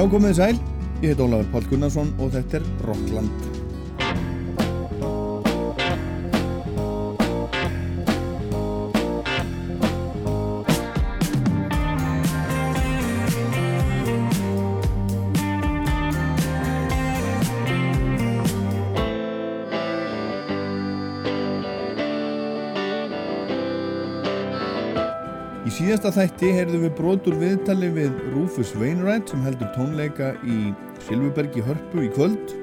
Já, komið sæl, ég heit Ólafur Pál Gunnarsson og þetta er Rockland. Síðasta þætti heyrðum við brotur viðtali við Rufus Wainwright sem heldur tónleika í Silvubergi Hörpu í kvöld.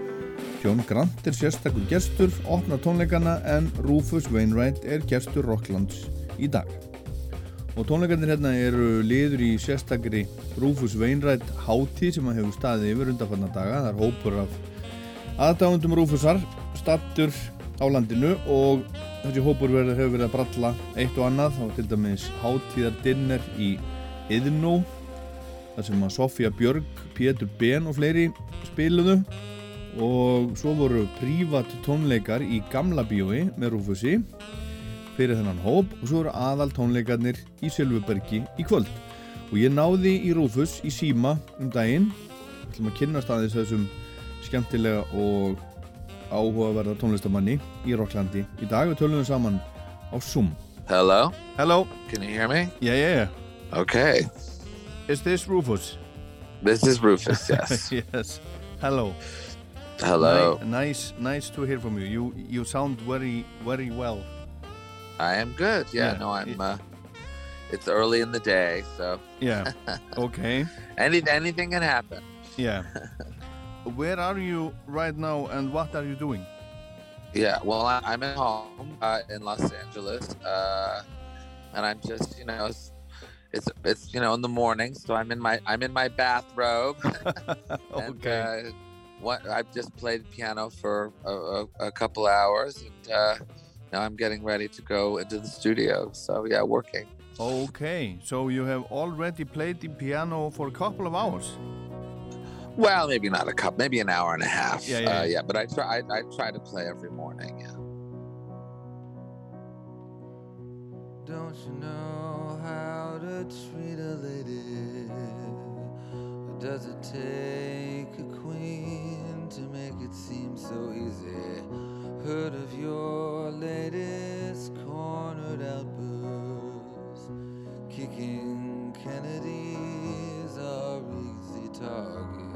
John Grant er sérstakur gestur, opnar tónleikana en Rufus Wainwright er gestur Rocklands í dag. Og tónleikarnir hérna eru liður í sérstakri Rufus Wainwright hátíð sem að hefur staðið yfir undanfarnar daga. Það er hópur af aðdáðundum Rufusar, stattur á landinu og þessi hópur verður, hefur verið að bralla eitt og annað. Það var til dæmis hátíðardinner í Yðnó þar sem að Sofía Björg, Pétur Ben og fleiri spiluðu. Og svo voru prívat tónleikar í Gamla bíói með Rúfusi fyrir þennan hóp og svo voru aðal tónleikarnir í Sölvubergi í kvöld. Og ég náði í Rúfus í síma um daginn. Ætlum að kynast aðeins þessum skemmtilega og áhugaverða tónlistamanni í Rocklandi í dag við tölum við saman á Zoom Hello? Hello, Can you hear me? yeah yeah yeah Okay. Is this Rufus? This is Rufus, yes. yes. Hello. Hello. Ni- nice, nice to hear from you. You you sound very very well. I am good. Yeah, Yeah, no, I'm uh it's early in the day, so Yeah. okay. any anything can happen. Yeah. Where are you right now and what are you doing? Yeah, well, I, I'm at home uh, in Los Angeles, uh, and I'm just, you know, it's, it's it's you know in the morning, so I'm in my I'm in my bathrobe. and, okay. uh, what I've just played piano for a, a, a couple hours, and uh, now I'm getting ready to go into the studio. So yeah, working. okay. So you have already played the piano for a couple of hours. Well, maybe not a cup, maybe an hour and a half. Yeah, yeah, uh, yeah. But I try. I, I try to play every morning. Yeah. Don't you know how to treat a lady? Or does it take a queen to make it seem so easy? Heard of your latest cornered outburst? Kicking Kennedys are easy targets.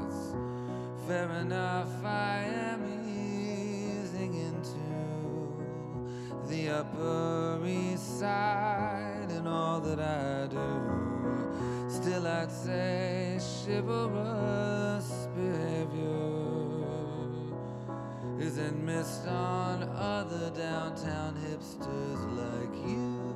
Fair enough, I am easing into the Upper East Side and all that I do. Still, I'd say chivalrous behavior isn't missed on other downtown hipsters like you.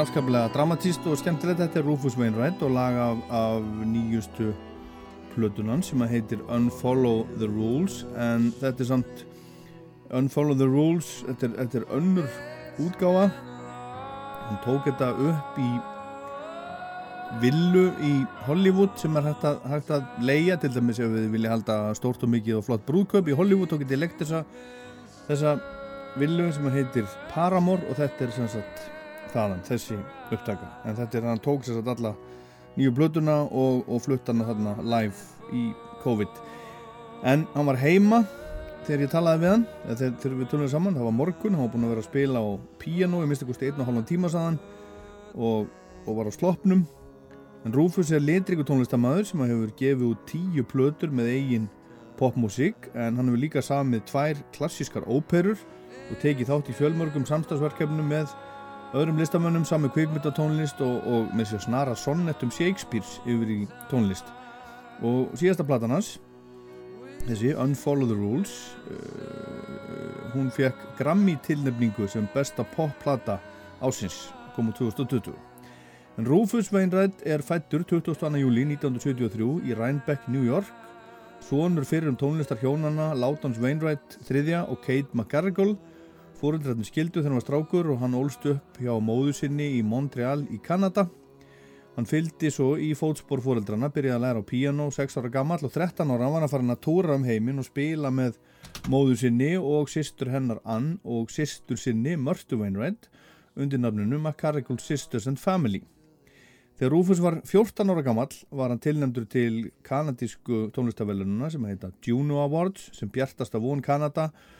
Er afskaplega dramatíst og skemmtilegt. Þetta er Rufus Wainwright og lag af, af nýjustu plötunan sem að heitir Unfollow the Rules en þetta er samt Unfollow the Rules, þetta er, þetta er önnur útgáfa. Hann tók þetta upp í villu í Hollywood sem er hægt að, hægt að leia til dæmis ef við vilja halda stórt og mikið og flott brúðköp í Hollywood og getið leikt þessa, þessa villu sem heitir Paramore og þetta er sem sagt þaðan, þessi upptaka. En þetta er hann tók sér satt alla nýju blötuna og, og flutt hann þarna live í COVID. En hann var heima þegar ég talaði við hann þegar, þegar við tunum saman, það var morgun hann var búinn að vera að spila á piano ég misti kosti einn og halvan tíma saðan og, og var á sloppnum. En Rufus er litriku tónlistamæður sem hefur gefið út tíu plötur með eigin popmusík en hann hefur líka samið tvær klassískar óperur og tekið þátt í fjölmörgum samstagsverkefnum með öðrum listamönnum sami kvikmyndatónlist og, og með sér snara sonnettum Shakespeares yfir í tónlist og síðasta platan hans þessi Unfollow the Rules uh, hún fekk Grammy tilnefningu sem besta popplata ásins kom úr 2020 en Rufus Wainwright er fættur 22. júli 1973 í Rhinebeck, New York sonur fyrir um tónlistar hjónana Látans Wainwright III og Kate McGarrigle Fóreldrarnir skildu þegar hann var strákur og hann ólst upp hjá móðu sinni í Montreal í Kanada. Hann fylgdi svo í fótspor fóreldrarna, byrjaði að læra á piano 6 ára gammal og 13 ára var hann að fara að tóra um heiminn og spila með móðu sinni og sýstur hennar Ann og sýstur sinni Mörtu Wainwright undir nafninu McCarrickle Sisters and Family. Þegar Rufus var 14 ára gammal var hann tilnæmdur til kanadísku tónlistavellununa sem heita Juno Awards sem bjartast af von Kanada og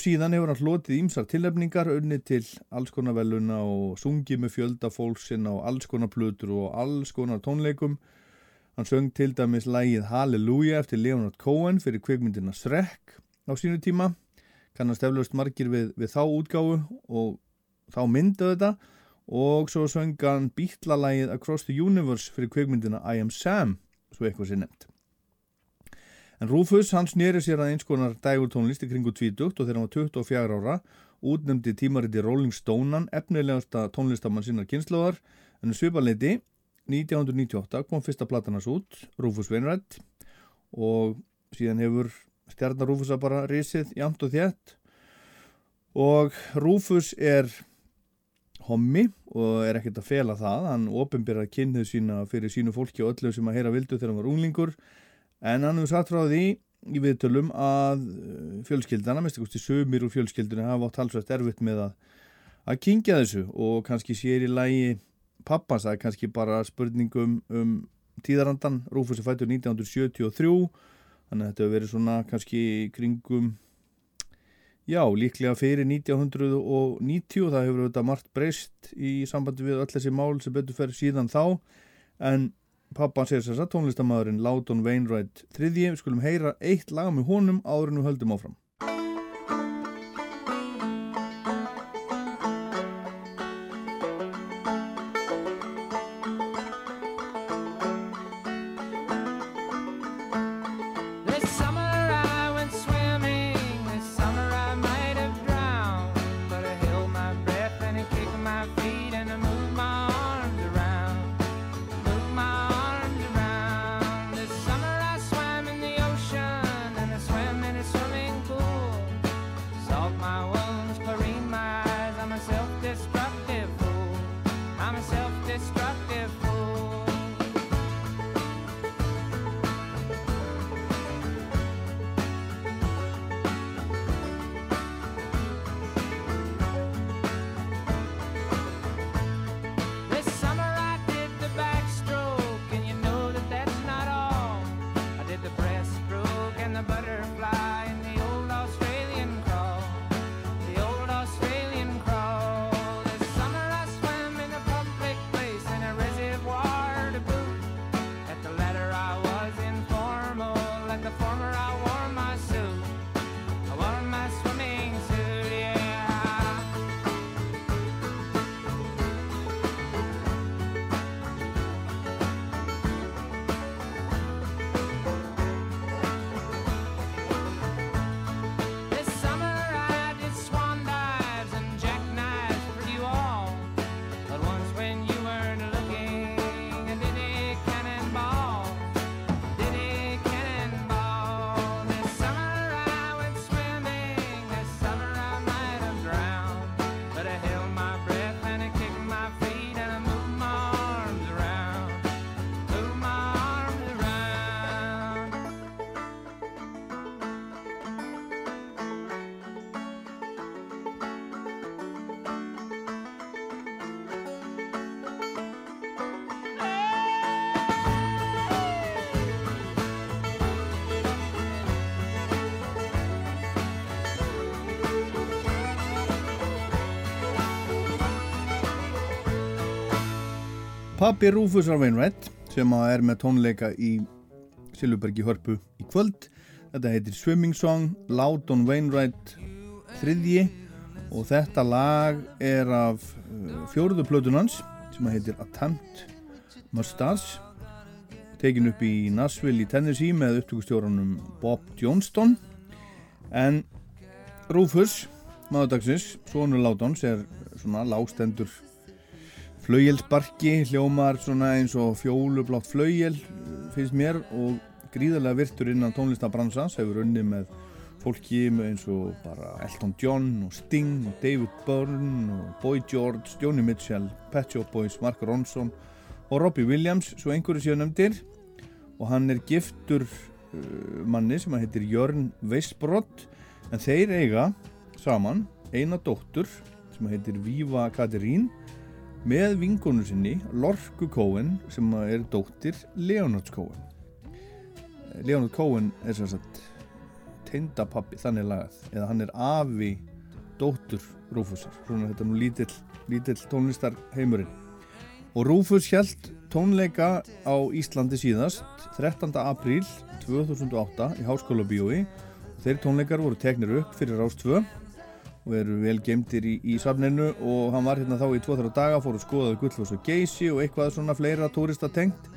síðan hefur hann hlotið ímsar tilnefningar unni til alls konar veluna og sungið með fjölda fólksinn á alls konar plötur og alls konar tónleikum. Hann söng til dæmis lægið Halleluja eftir Leonard Cohen fyrir kveikmyndina Shrek á sínu tíma. Kannast eflaust margir við, við þá útgáfu og þá myndu þetta og svo söng hann bítlalægið Across the Universe fyrir kveikmyndina I Am Sam, svo eitthvað sé nefnt. En Rufus, hann snýri sér að eins konar dægurtónlist í kringu 20 og þegar hann var 24 ára útnefndi tímariti Rolling Stonean efnilegasta tónlistamann sinnar kynnslóðar en svipaleiti 1998 kom fyrsta platanas út, Rufus Wainwright. Og síðan hefur stjarnar Rufusa bara risið jamt og þétt. Og Rufus er hommi og er ekkert að fela það. Hann ofinbyrjar kynnuð sína fyrir sínu fólki og öllu sem að heyra vildu þegar hann var unglingur en hann hefur satt frá því í viðtölum að uh, fjölskyldana, mest ekki sumir úr fjölskyldunni hafa átt halsvægt erfitt með að, að kingja þessu. Og kannski sér í lægi pappans að kannski bara spurningum um tíðarandan, Rúfus er fættur 1973 þannig að þetta hefur verið svona kannski kringum já, líklega fyrir 1990 það hefur þetta margt breyst í sambandi við öll þessi mál sem betur fer síðan þá. En Pappan segir þess að tónlistamæðurinn Láton Wainwright þriðji, við skulum heyra eitt lag með honum áður en við höldum áfram. Pappi Rúfusar Wainwright sem er með tónleika í Silvubergi Hörpu í kvöld. Þetta heitir Swimming Song Loudon Wainwright þriðji. Og þetta lag er af uh, fjóruðu plötunans sem heitir Attempt Mustache. Tekin upp í Nashville í Tennessee með upptökustjórunum Bob Johnston. En Rúfus maðurdagsins, Sónur Ládons er svona lástendur flaujeldsbarki, hljómar svona eins og fjólublátt flauel finnst mér og gríðarlega virtur innan tónlistabransans, hefur unni með fólki eins og bara Elton John og Sting og David Byrne og Boy George, Joni Mitchell, Pet Shop Boys, Mark Ronson og Robbie Williams, svo einhverju séu nefndir. Og hann er giftur uh, manni sem heitir Jörn Weisbrott en þeir eiga saman eina dóttur sem heitir Víva Katerín með vinkonu sinni Lorku Cohen sem er dóttir Leonard Cohen. Leonard Cohen er sem sagt tindapappi, þannig lagað eða hann er afi dóttur Rúfusar, svona þetta nú lítill lítill tónlistar heimurinn og Rúfus held tónleika á Íslandi síðast 13. apríl 2008 í Háskóla Bíói þeir tónleikar voru teknir upp fyrir Rástvö og eru vel gemdir í, í safninu. Og hann var hérna þá í 2-3 daga fór að skoðaði Gullfoss og Geysi og eitthvað svona fleira tórista tengt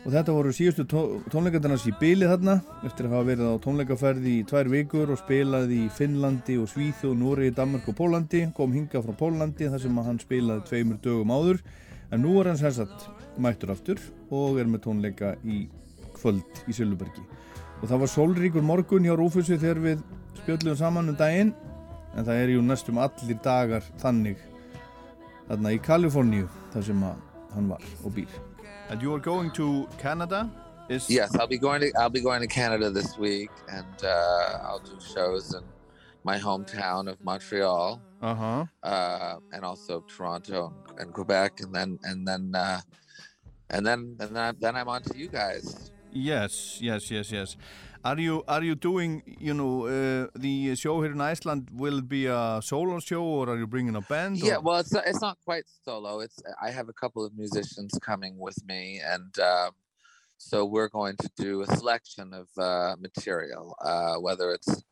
og þetta voru síðustu tó tónleikandarnas í byli þarna eftir að hafa verið á tónleikaferði í tvær vikur og spilaði í Finnlandi og Svíþjóð, Núri, Danmark og Pólandi kom hinga frá Pólandi þar sem hann spilaði tveimur dögum áður. En nú er hann sérsagt mættur aftur og er með tónleika í kvöld í Sjölubergi og það var sólríkur morgun hjá Rúfussi þegar við spjöldum saman um daginn en það er ju næstum allir dagar þannig þarna í Kaliforníu þar sem hann var og býr And you are going to Canada? Is... Yes, I'll be going to I'll be going to Canada this week and uh, I'll do shows in my hometown of Montreal. Uh-huh. Uh, and also Toronto and Quebec and then and then uh, and then and then, I, then I'm on to you guys. Yes, yes, yes, yes. Are you are you doing you know uh, the show here in Iceland? Will it be a solo show or are you bringing a band? Yeah, well, it's not, it's not quite solo. It's I have a couple of musicians coming with me, and uh, so we're going to do a selection of uh, material, uh, whether it's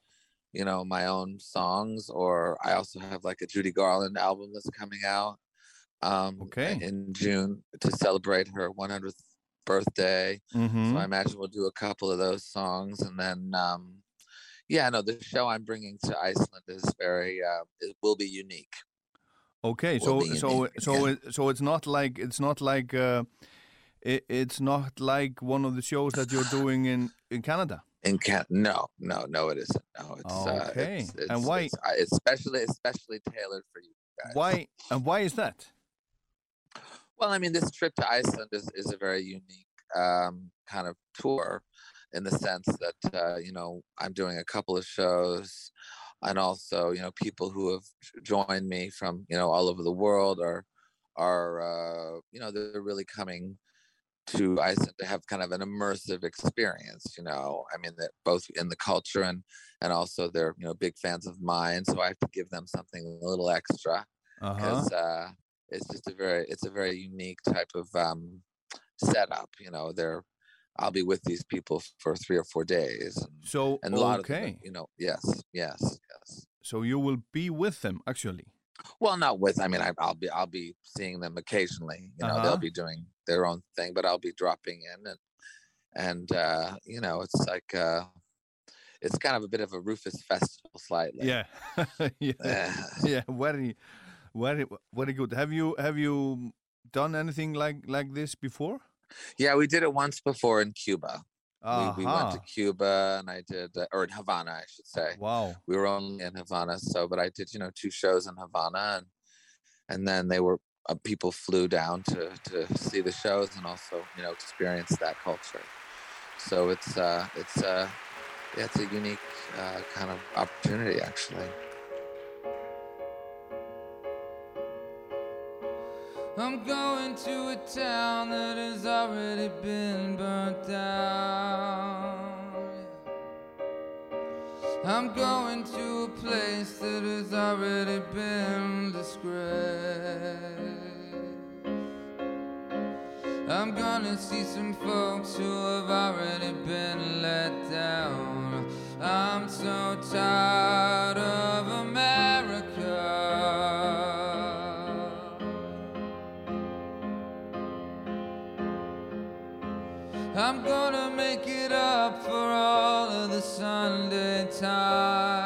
you know my own songs or I also have like a Judy Garland album that's coming out um, okay in June to celebrate her 100th birthday. Mm-hmm. So I imagine we'll do a couple of those songs, and then um, yeah, no, the show I'm bringing to Iceland is very uh, it will be unique. Okay, so so so it, so it's not like it's not like uh, it, it's not like one of the shows that you're doing in in Canada. In Can no, no, no, it isn't. No, it's okay. Uh, it's, it's, and why? It's especially especially tailored for you guys. Why and why is that? Well, I mean, this trip to Iceland is, is a very unique um, kind of tour in the sense that, uh, you know, I'm doing a couple of shows and also, you know, people who have joined me from, you know, all over the world are, are, uh, you know, they're really coming to Iceland to have kind of an immersive experience, you know, I mean, that both in the culture and, and also they're, you know, big fans of mine. So I have to give them something a little extra because, uh-huh. uh, it's just a very it's a very unique type of um setup you know they're i'll be with these people for three or four days and, so and a lot okay. of them, you know yes yes yes. So you will be with them actually? Well not with i mean I, will be i'll be seeing them occasionally you know uh-huh. they'll be doing their own thing but i'll be dropping in and and uh you know it's like uh it's kind of a bit of a rufus festival slightly. Yeah. Yeah. Yeah very very very good have you have you done anything like like this before? Yeah we did it once before in cuba. Uh-huh. we, we, went to cuba and i did uh, or in havana i should say. Wow. We were only in havana so but i did you know two shows in havana and and then they were uh, people flew down to to see the shows and also you know experience that culture. So it's uh it's uh yeah, it's a unique uh, kind of opportunity actually I'm going to a town that has already been burnt down. I'm going to a place that has already been disgraced. I'm gonna see some folks who have already been let down. I'm so tired Sunday times.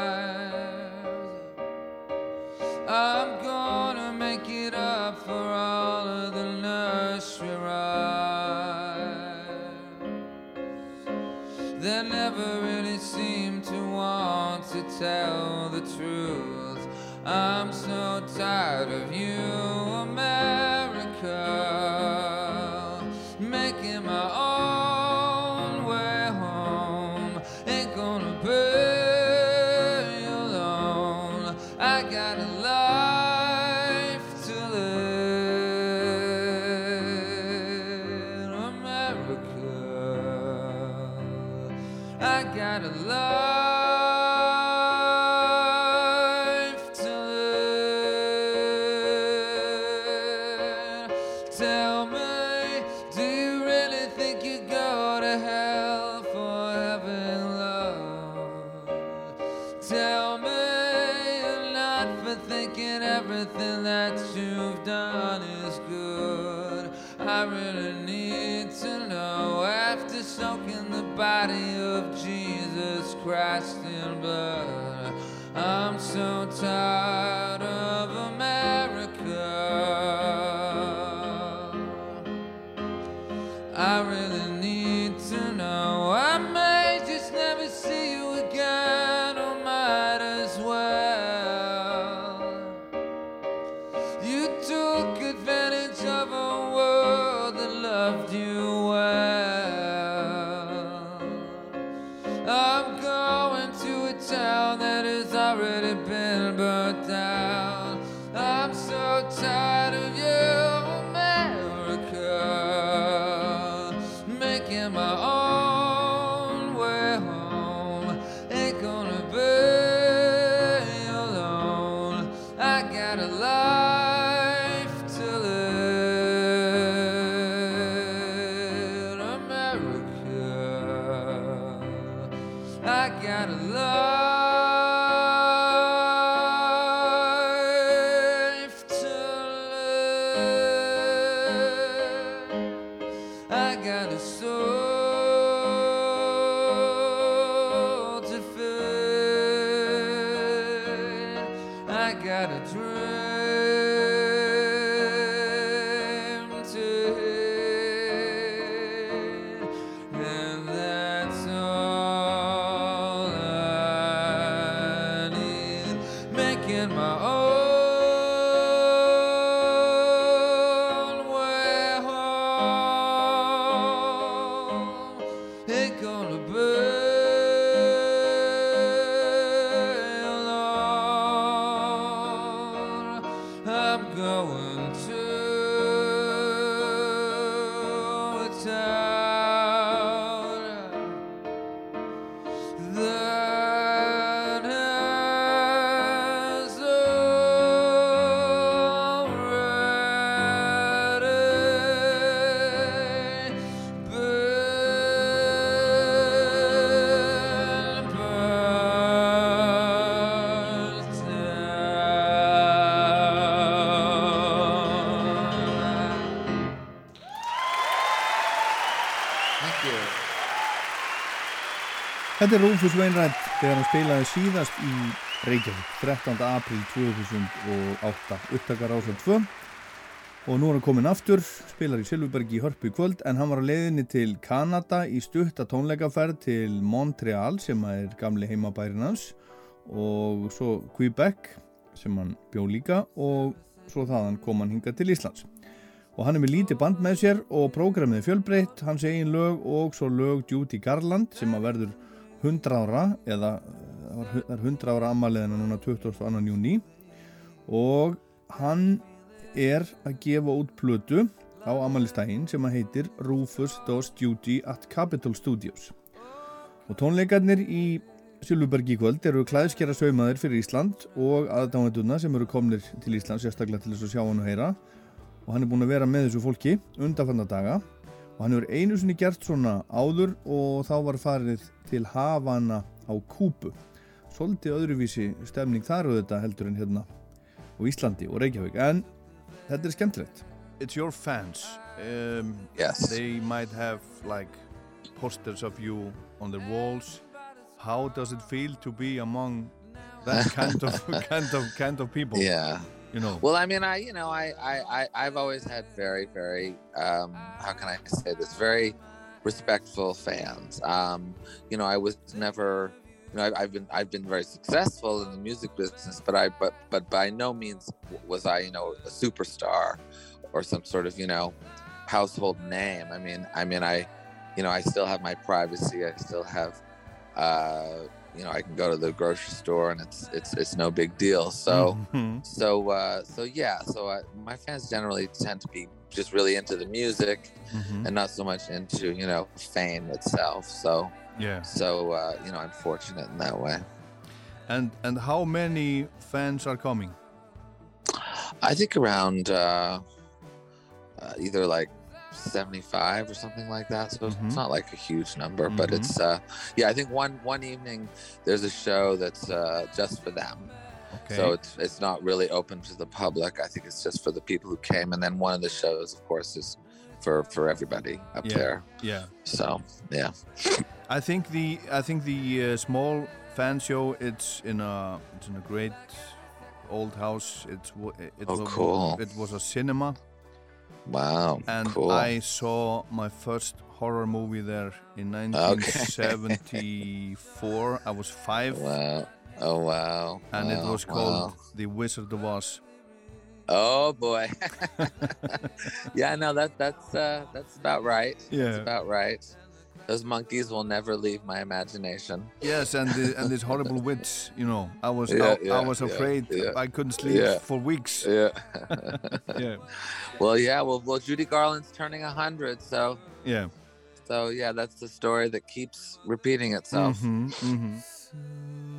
Þetta er Rúfus Wainwright þegar hann spilaði síðast í Reykjavík 13. april 2008 upptakar ásað 2 og nú er hann komin aftur spilar í Silfurbergi í Hörpu í kvöld en hann var á leiðinni til Kanada í stutta tónleikaferð til Montreal sem er gamli heimabærin hans og svo Quebec sem hann bjó líka og svo þaðan kom hann hinga til Íslands og hann er með lítið band með sér og prógramið fjölbreytt, hans eigin lög og svo lög Judy Garland sem að verður 100 ára eða það er 100 ára ammaliðina núna 22. júni og hann er að gefa út plötu á ammælistægin sem að heitir Rufus Does Duty at Capitol Studios. Og tónleikarnir í Silvubergi í kvöld eru klæðskjara saumaðir fyrir Ísland og aðdáðenduna sem eru komnir til Ísland sérstaklega til þess að sjá hann og heyra. Og hann er búinn að vera með þessu fólki undanfanna daga og hann hefur einu sinni gert svona áður og þá var farið til Havana á Kúbu. Svolítið öðruvísi stemning þar og þetta heldur en hérna á Íslandi og Reykjavík. En þetta er skemmtilegt. It's your fans. Um, Yes. They might have like posters of you on the walls. How does it feel to be among that kind of kind of kind of people? Yeah. You know Well, I mean, I you know, I I, I I've always had very very um, how can I say this very respectful fans. Um, you know, I was never. You know, I've, I've been I've been very successful in the music business, but I but but by no means was I you know a superstar or some sort of you know household name. I mean I mean I you know I still have my privacy. I still have uh, you know I can go to the grocery store and it's it's it's no big deal. So Mhm. so uh, so yeah so uh, my fans generally tend to be just really into the music Mhm. and not so much into you know fame itself so yeah so uh, you know i'm fortunate in that way and and how many fans are coming i think around uh, uh, either like 75 or something like that so Mhm. it's not like a huge number but Mhm. it's uh yeah i think one one evening there's a show that's uh just for them okay so it's it's not really open to the public i think it's just for the people who came and then one of the shows of course is for for everybody up Yeah. there yeah so yeah I think the I think the uh, small fan show it's in a it's in a great old house. It's it Oh, was cool. it was a cinema wow and cool I saw my first horror movie there in Okay. 1974. I was five, wow oh wow and it was called wow. The Wizard of Oz. oh boy yeah no that that's uh that's about right Yeah. that's about right those monkeys will never leave my imagination Yes, and the, and this horrible witch. You know, I was Yeah, I, yeah, I was afraid yeah. I couldn't sleep Yeah. for weeks. yeah Yeah, well yeah well well judy garland's turning 100 so yeah. so yeah that's the story that keeps repeating itself Mhm, mhm. Somewhere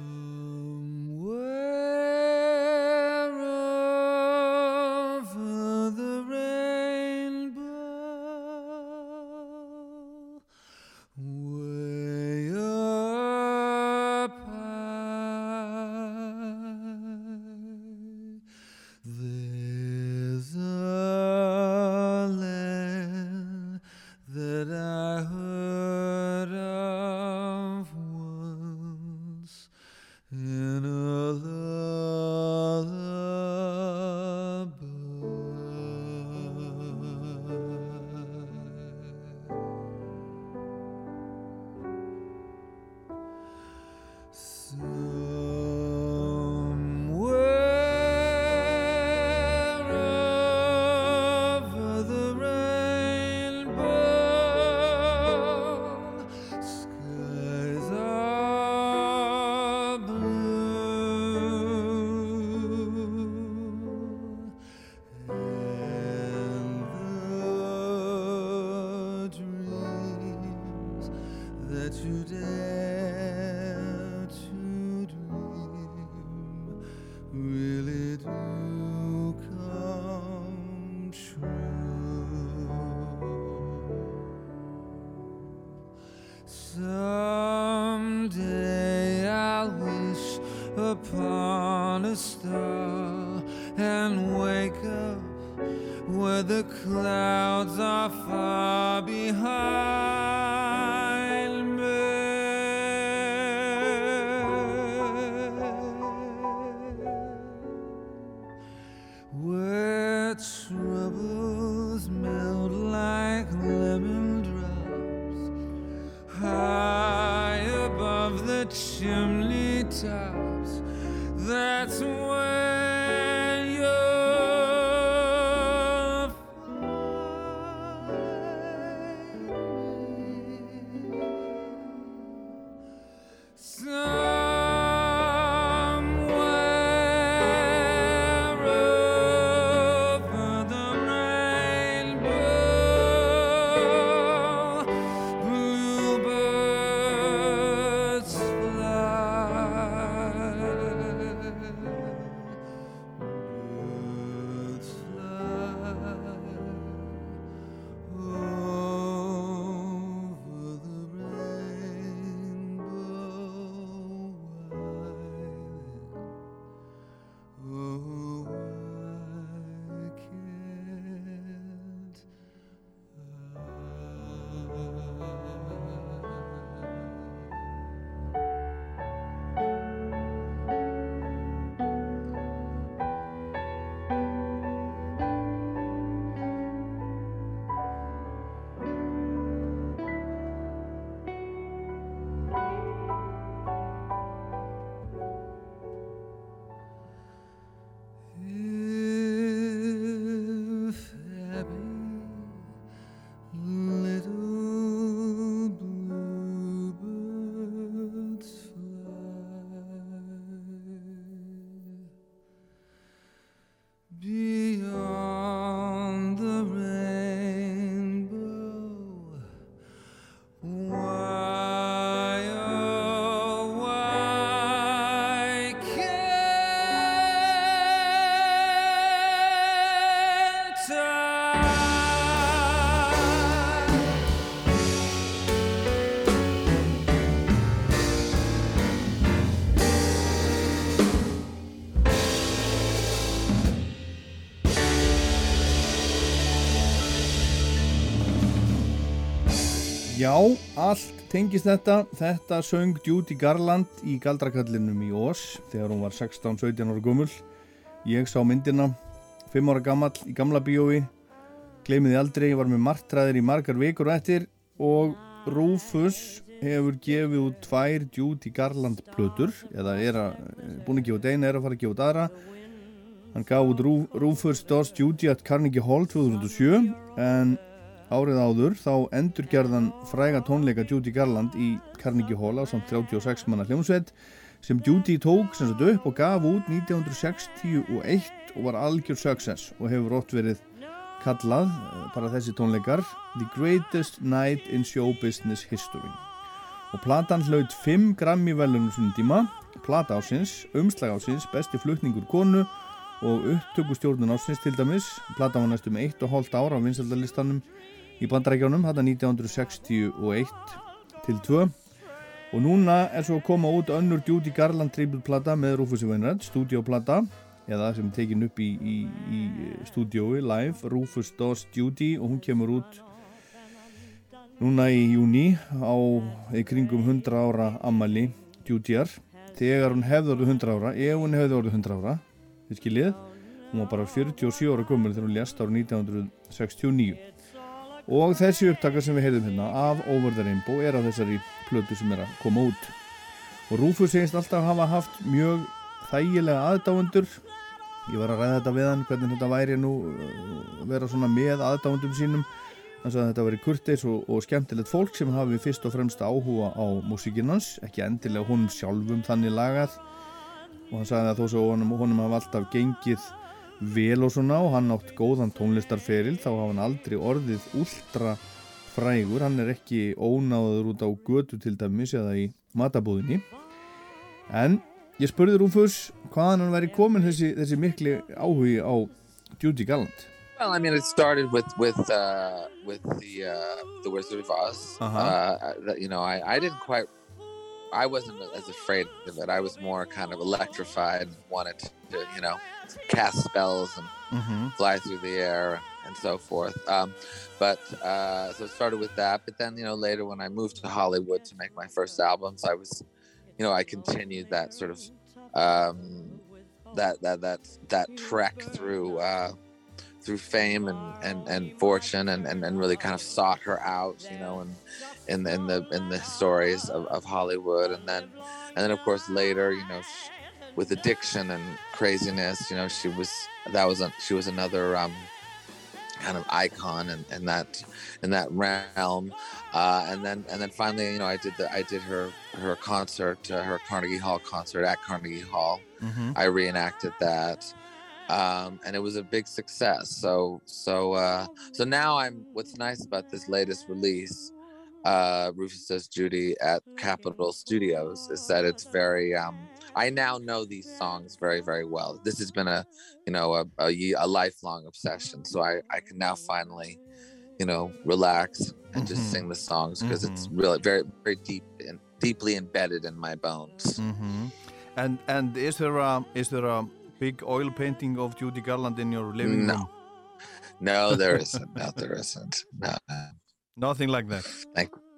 Já, allt tengist þetta. Þetta söng Judy Garland í Galdrakallinum í Ós þegar hún var 16-17 ára gummul. Ég sá myndina, 5 ára gammal í gamla bíói, gleymiði aldrei, ég var með martræðir í margar vikur eftir og Rufus hefur gefið út tvær Judy Garland plötur, eða er að, búin að gefa út eina, er að fara að gefa út aðra. Hann gaf út Ru- Rufus Does Judy at Carnegie Hall 2007 en árið áður þá endurgerðan fræga tónleika Judy Garland í Carnegie Hall á samt 36 manna hljómsveit sem Judy tók sem sagt upp og gaf út 1961 og var algjör success og hefur ótt verið kallað eh, bara þessi tónleikar The Greatest Night in Show Business History. Og platan hlaut 5 grammi velunum sinni tíma plata ásins, umslag ásins, besti flutningur konu og upptökustjórnun ásins til dæmis. Platan var næstum 1,5 ára á vinsaldalistanum í bandarækjánum þetta 1961 til 2 og núna er svo að koma út önnur Judy Garland tributplata með Rufus Wainwright, stúdíoplata eða sem er tekin upp í, í, í stúdíói live, Rufus Does Judy og hún kemur út núna í júni á í kringum 100 ára ammali Judyar þegar hún hefði orðið 100 ára ef hún hefði orðið 100 ára þið skiljið, hún var bara 47 ára gömul þegar hún lést ára 1969 og þessi upptaka sem við heyrðum hérna af Over the Rainbow er af þessari plötu sem er að koma út. Og Rufus segist alltaf hafa haft mjög þægilega aðdáendur. Ég var að ræða þetta við hann hvernig þetta væri nú uh, vera svona með aðdáendum sínum. Sagði að þetta veri kurteis og, og skemmtilegt fólk sem hafi fyrst og fremst áhuga á músíkinans, ekki endilega honum sjálfum þannig lagað. Og hann sagði að þó svo honum, honum hafa alltaf gengið vel og svona og hann átt góðan tónlistarferil þá hafa hann aldrei orðið ultra frægur, hann er ekki ónáður út á götu til dæmis eða í matabúðinni en ég spurði Rúfus hvaðan hann væri komin þessi, þessi mikli áhugi á Judy Gallant Well, I mean, it started with with uh, with the uh, the Wizard of Oz. Uh-huh. Uh, you know, I, I didn't quite, I wasn't as afraid of it. I was more kind of electrified, wanted to, you know, cast spells and mm-hmm. fly through the air and so forth. Um, but uh, so it started with that. But then, you know, later when I moved to Hollywood to make my first albums, I was, you know, I continued that sort of um, that that that that trek through uh, through fame and, and, and fortune and, and, and really kind of sought her out, you know, and in the in the in the stories of, of Hollywood and then and then of course later, you know, sh- with addiction and craziness, you know, she was that was a, she was another um, kind of icon in, in that in that realm. Uh, and then and then finally, you know, I did the I did her her concert, uh, her Carnegie Hall concert at Carnegie Hall. Mm-hmm. I reenacted that, um, and it was a big success. So so uh, so now I'm. What's nice about this latest release, uh, Rufus Does Judy at Capitol Studios, is that it's very. Um, I now know these songs very very well. This has been a, you know, a a, a lifelong obsession. So I I can now finally, you know, relax and just sing the songs because it's Mhm. really very very deep and deeply embedded in my bones. Mm-hmm. And and is there a is there a big oil painting of Judy Garland in your living No. room? No, there isn't. No, there isn't. No, Nothing like that.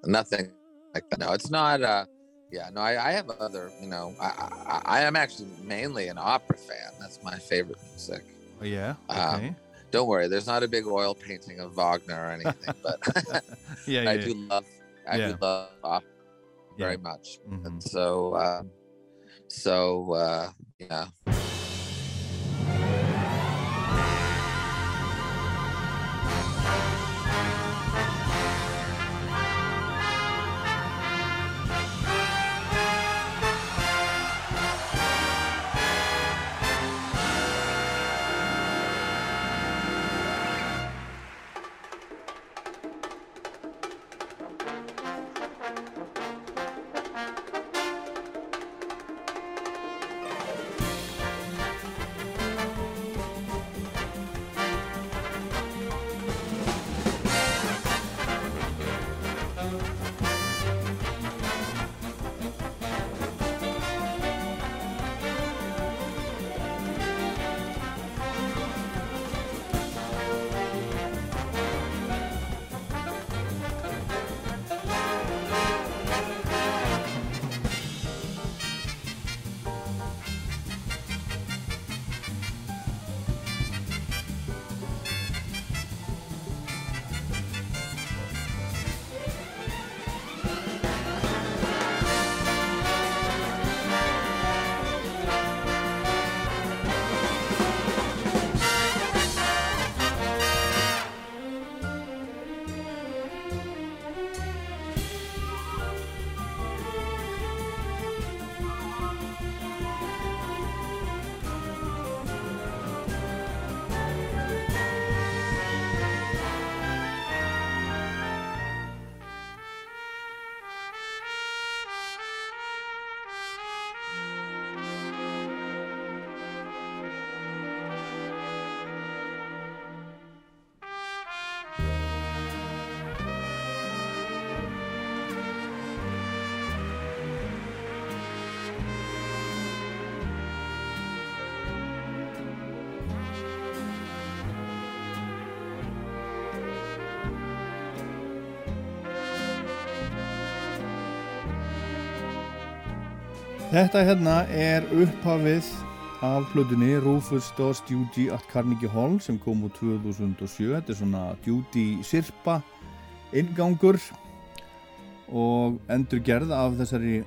nothing like that. No, it's not. Uh, yeah, no, I, I have other. You know, I, I I am actually mainly an opera fan. That's my favorite music. Oh, yeah. Um, Don't worry, there's not a big oil painting of Wagner or anything, but yeah, yeah. I do love. I Yeah. do love opera very Yeah. much. Mhm. And so, um, so uh, yeah. Þetta hérna er upphafið af plötunni Rufus Does Duty at Carnegie Hall sem kom úr 2007. Þetta er svona Duty Sirpa ingangur og endur gerð af þessari,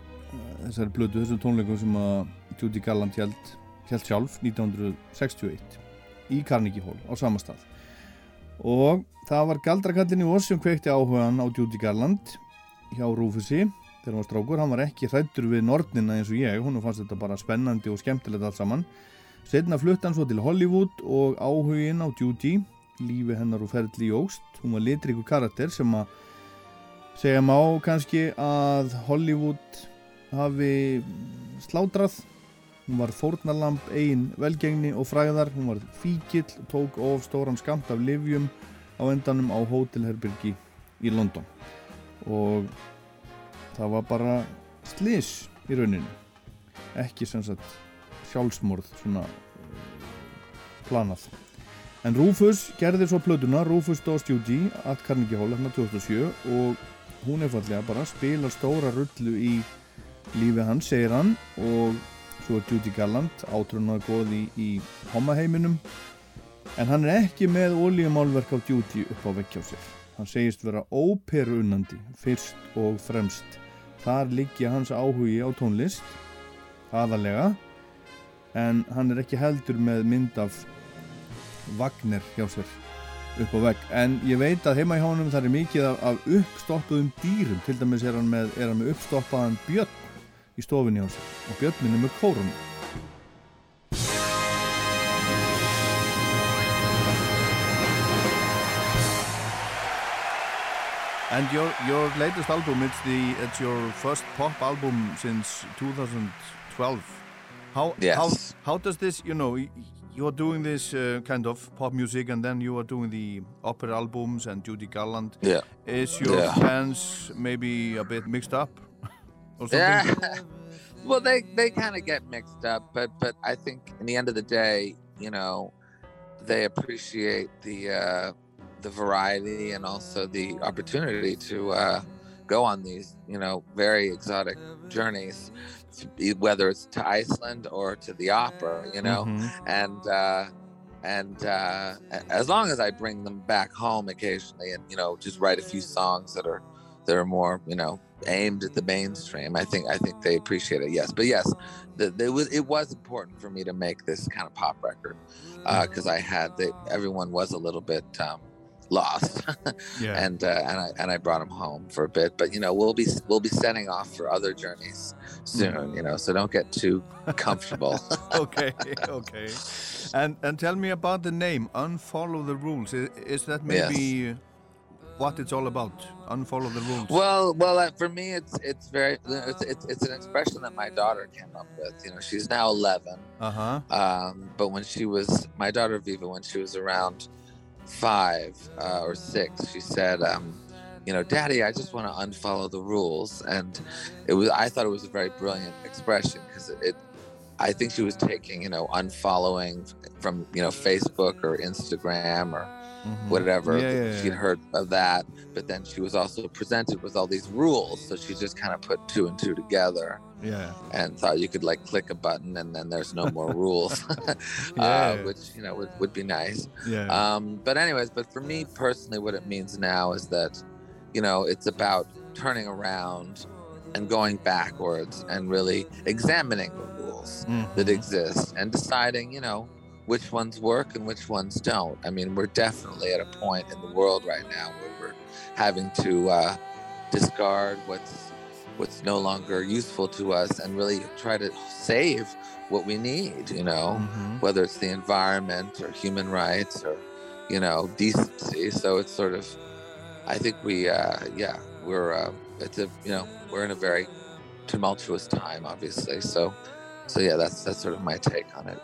þessari plötu, þessum tónleikum sem að Duty Gallant held, held sjálf 1961 í Carnegie Hall á sama stað. Og það var galdrakallin í oss sem kveikti áhugan á Duty Gallant hjá Rufusi þegar hann var strákur, hann var ekki hrættur við Nordnina eins og ég, hún fannst þetta bara spennandi og skemmtilegt allt saman. Setna flutt hann svo til Hollywood og áhugin á Judy lífi hennar og ferli í óst. Hún var litriku karakter sem að segja má kannski að Hollywood hafi slátrað. Hún var fórnalamb eigin velgengni og fræðar hún var fíkill tók of stóran skamt af livjum á endanum á hótelherbyrgi í London. Og það var bara slis í rauninu ekki sem sagt sjálfsmorð svona uh, planað. En Rufus gerði svo plötuna Rufus Does Duty at Carnegie Hall hérna 2007 og hún er fallega bara spila stóra rullu í lífi hans, segir hann og svo er Duty Gallant átrunnaði góði í, homaheiminum en hann er ekki með ólíumálverk á Duty upp á vekkjá sér. Hann segist vera óperunnandi fyrst og fremst þar liggja hans áhugi á tónlist aðalega en hann er ekki heldur með mynd af Wagner hjá sér upp á vegg. En ég veit að heima í hánum það er mikið af, af uppstoppuðum dýrum. Til dæmis er hann með, með uppstoppaðan björn í stofinni hjá sér. Og björnin er með kórunum And your your latest album it's the it's your first pop album since 2012. How Yes. how how does this you know you are doing this uh, kind of pop music and then you are doing the opera albums and Judy Garland. Yeah. Is your Yeah. fans maybe a bit mixed up or something? Yeah. well, they they kind of get mixed up, but but I think in the end of the day, you know, they appreciate the uh, the variety and also the opportunity to uh, go on these, you know, very exotic journeys, whether it's to Iceland or to the opera, you know, Mhm. and. Uh, and uh, as long as I bring them back home occasionally, and you know, just write a few songs that are that are more, you know, aimed at the mainstream, I think I think they appreciate it. Yes, but yes, the, the, it was it was important for me to make this kind of pop record because I had the, everyone was a little bit um, lost, Yeah. and uh, and I and I brought him home for a bit. But you know, we'll be we'll be setting off for other journeys soon. You know, so don't get too comfortable. okay, okay. And and tell me about the name. Unfollow the rules. Is, is that maybe what it's all about? Unfollow the rules. Well, well, uh, for me, it's it's very it's, it's it's an expression that my daughter came up with. You know, she's now 11, Uh huh. um, but when she was my daughter Viva, when she was around five uh, or six, she said, um, "You know, Daddy, I just want to unfollow the rules." And it was I thought it was a very brilliant expression because it, it I think she was taking you know unfollowing from you know Facebook or Instagram or Mhm. whatever Yeah, yeah, she'd heard of that but then she was also presented with all these rules so she just kind of put two and two together Yeah. and thought you could like click a button and then there's no more rules uh, Yeah. which you know would, would be nice Yeah. um, but anyways but for me personally what it means now is that you know it's about turning around and going backwards and really examining the rules that Mhm. exist and deciding, you know, which ones work and which ones don't. I mean, we're definitely at a point in the world right now where we're having to uh, discard what's what's no longer useful to us and really try to save what we need. You know, Mhm. whether it's the environment or human rights or you know decency. So it's sort of, I think we, uh, yeah, we're uh, it's a you know we're in a very tumultuous time, obviously. So, so yeah, that's that's sort of my take on it.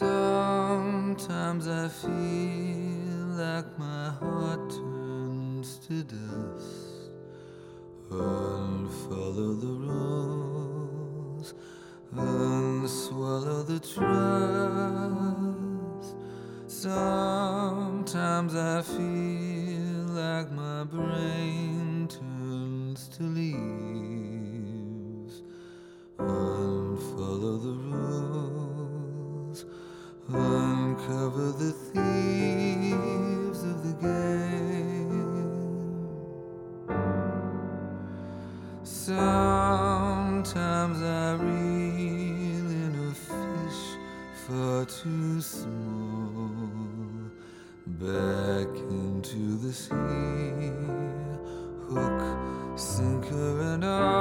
Sometimes I feel like my heart turns to dust. I'll follow the rules, and swallow the trust. Sometimes I feel like my brain turns to leaves. I'll follow the rules. Uncover the thieves of the game. Sometimes I reel in a fish far too small. Back into the sea, hook, sinker, and all.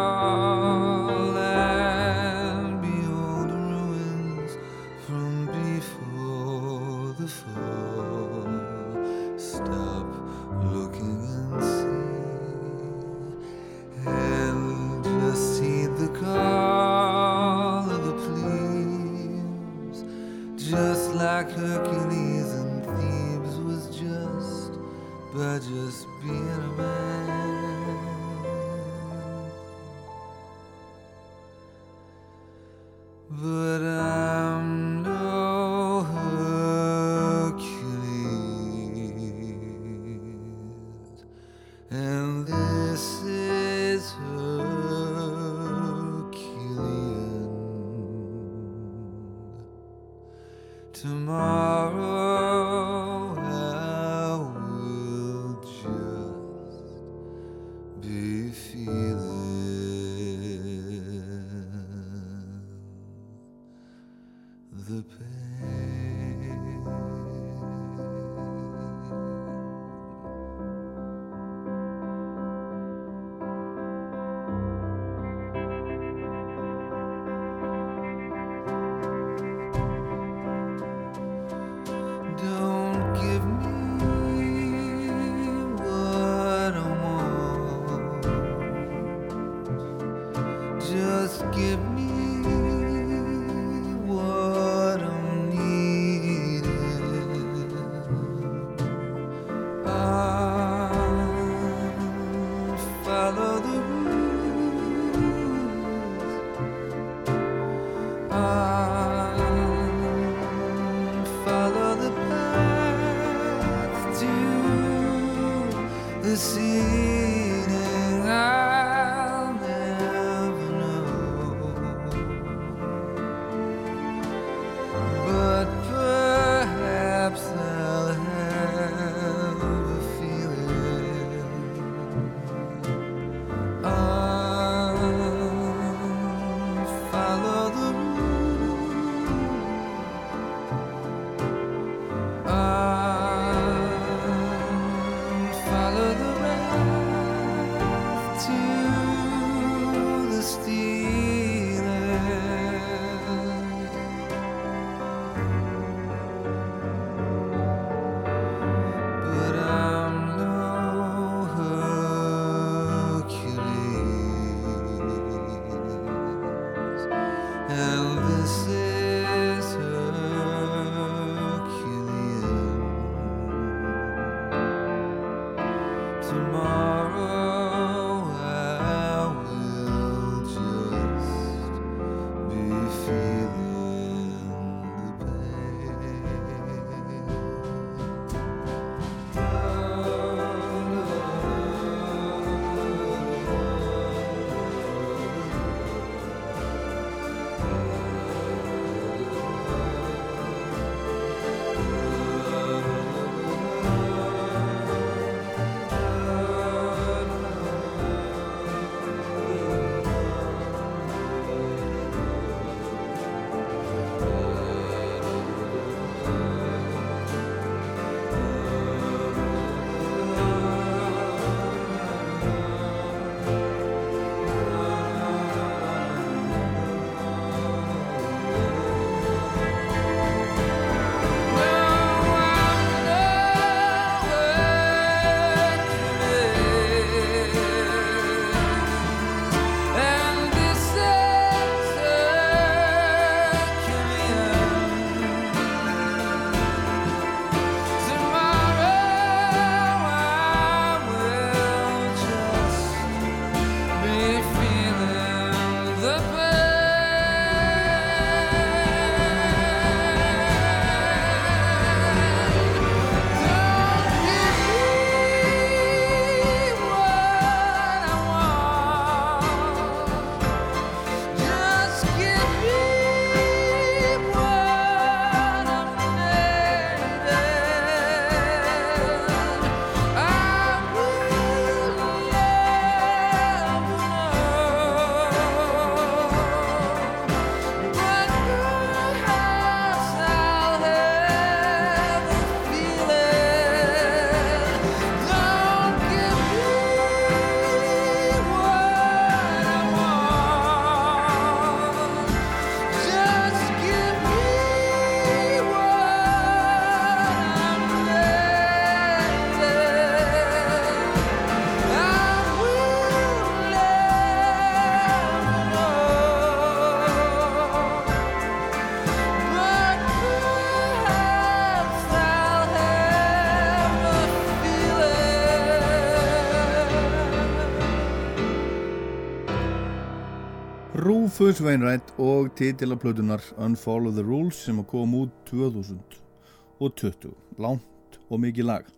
Rufus Wainwright og titilaplötunar Unfollow the Rules sem kom út 2020 langt og mikið lag.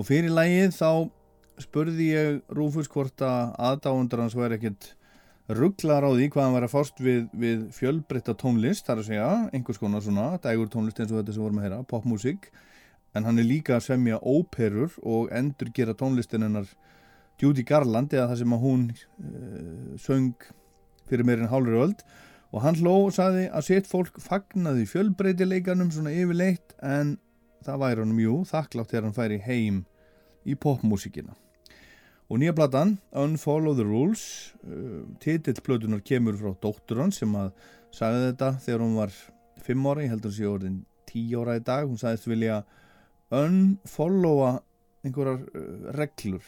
Og fyrir lagið þá spurði ég Rufus hvort að aðdáundur hans væri ekkit rugglar á því hvað hann var að fást við, við fjölbreytta tónlist, þar að segja einhvers konar svona, dægur tónlist eins og þetta sem vorum að heyra, popmusik en hann er líka að semja óperur og endur gera tónlistin hennar Judy Garland eða það sem að hún uh, söng fyrir meirinn hálfur öld. Og hann hló og saði að sitt fólk fagnaði fjölbreytileikanum svona yfirleitt en það væri hann mjög þakklátt þegar hann færi heim í popmusíkina. Og nýja platan, Unfollow the Rules, uh, titillplötunar kemur frá dóttur hann sem að sagði þetta þegar hún var 5 ára, ég heldur að sé orðin 10 ára í dag, hún sagðist vilja unfollowa einhverjar uh, reglur,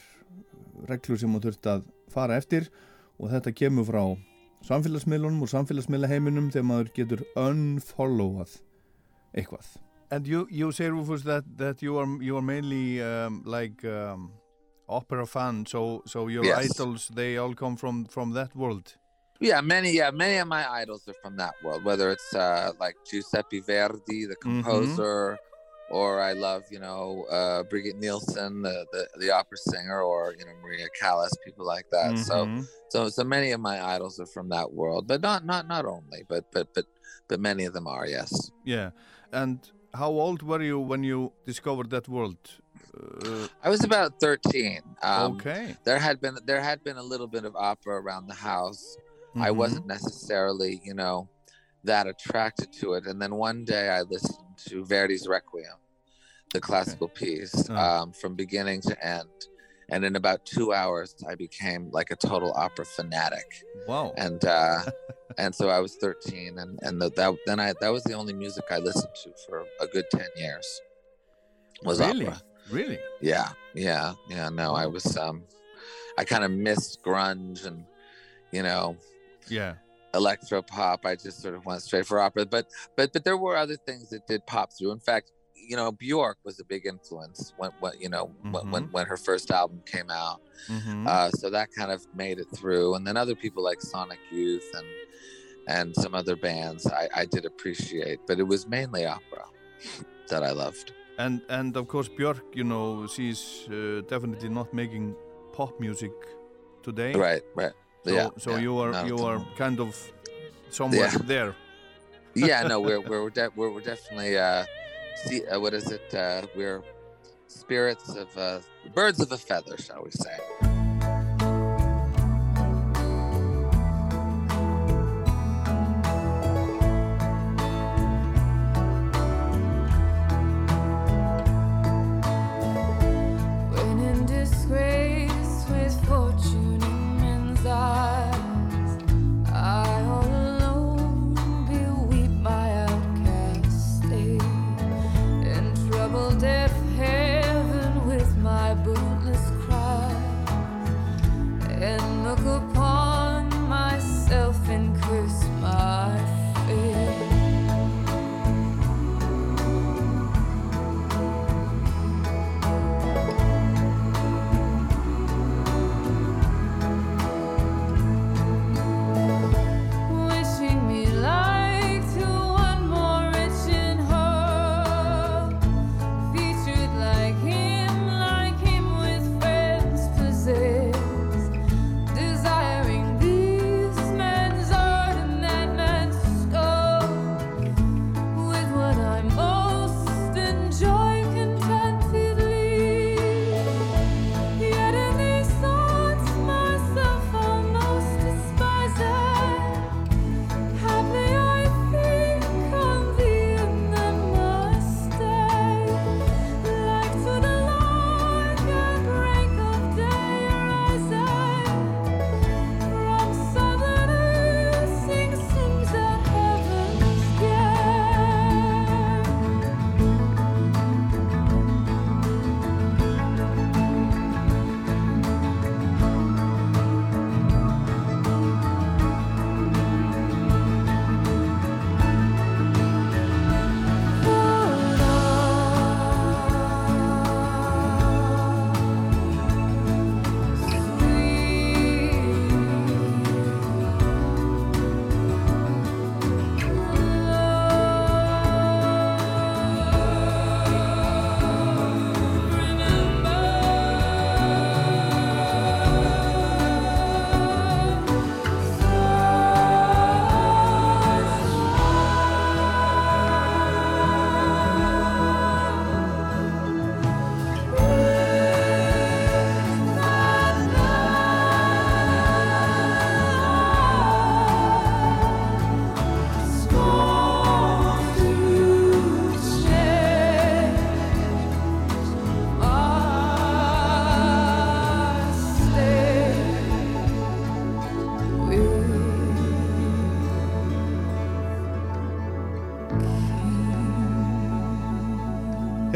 reglur sem hún þurfti að fara eftir. Og þetta kemur frá samfélagsmiðlunum og samfélagsmiðlaheiminum þegar maður getur unfollowað eitthvað. And you, you say Rufus that, that you are, you are mainly um, like um, opera fan, so, so your Yes. idols, they all come from, from that world. Yeah, many yeah, many of my idols are from that world. Whether it's uh, like Giuseppe Verdi, the Mhm. composer, or I love you know uh, Birgit Nilsson, the, the the opera singer, or you know Maria Callas, people like that. So Mhm. so so many of my idols are from that world, but not not not only, but but but but many of them are yes. Yeah. And how old were you when you discovered that world? Uh, I was about thirteen. Um, okay. There had been there had been a little bit of opera around the house. I Mhm. wasn't necessarily, you know, that attracted to it. And then one day I listened to Verdi's Requiem, the classical piece, Oh. um, from beginning to end. And in about two hours, I became like a total opera fanatic. Wow. And uh, and so I was 13, and and the, that then I that was the only music I listened to for a good 10 years. Was really? opera. Really? Yeah, yeah, yeah. No, I was um, I kind of missed grunge and you know Yeah. electro pop. I just sort of went straight for opera. But but but there were other things that did pop through. In fact, you know, Bjork was a big influence when when you know when, when when her first album came out. Mhm. Uh, so that kind of made it through. And then other people like Sonic Youth and and some other bands I, I did appreciate, but it was mainly opera that I loved. And and of course Björk, you know, she's uh, definitely not making pop music today. Right, right. So, yeah. so yeah, you are you are kind of somewhere Yeah. there. yeah, no, we're we're de- we're, we're definitely uh, see, uh, what is it? Uh, we're spirits of uh, birds of a feather, shall we say?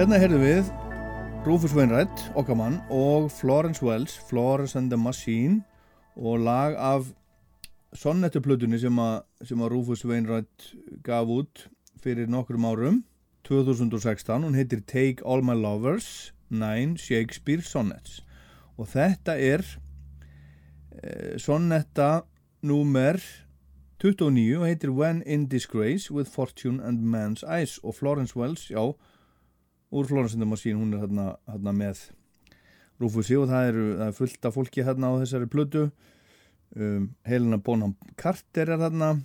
Hérna heyrðum við Rufus Wainwright, okkar mann, og Florence Wells, Florence and the Machine og lag af sonnetuplutunni sem, sem að Rufus Wainwright gaf út fyrir nokkrum árum, 2016, hún heitir Take All My Lovers, 9 Shakespeare Sonnets. Og þetta er eh, sonnetta númer 29 og heitir When in Disgrace with Fortune and Man's Eyes. Og Florence Wells, já, úr and the Machine, hún er hérna, hérna með Rúfusi og það, eru, það er fullt af fólki hérna á þessari plötu. Um, Helena Bonham Carter er hérna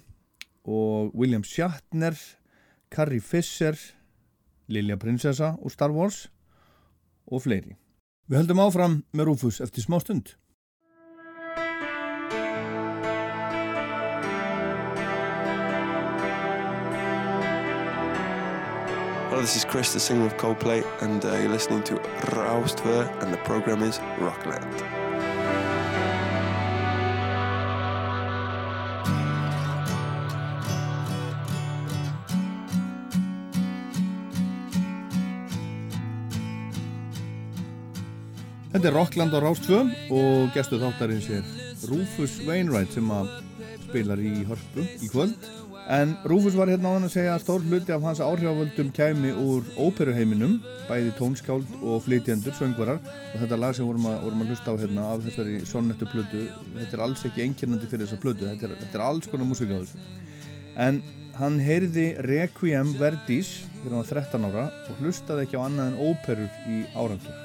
og William Shatner Carrie Fisher Lilja Prinsessa og Star Wars og fleiri. Við höldum áfram með Rúfus eftir smá stund Hello, this is Chris, the singer of Coldplay, and uh, you're listening to Raustver, and the program is Rockland. Þetta er Rockland á Rástfö og gestu þáttarins er Rufus Wainwright sem að spilar í hörpu í kvöld en Rufus var hérna á hann að segja að stór hluti af hans áhrifavöldum kæmi úr óperuheiminum, bæði tónskáld og flytjendur, söngvarar. Og þetta lag sem vorum að, vorum að hlusta á hérna af þessari sonnettu plötu, þetta er alls ekki einkennandi fyrir þessa plötu, þetta er, þetta er alls konar músík á þessu. En hann heyrði Requiem Verdis þegar hann var 13 ára og hlustaði ekki á annað en óperur í árandur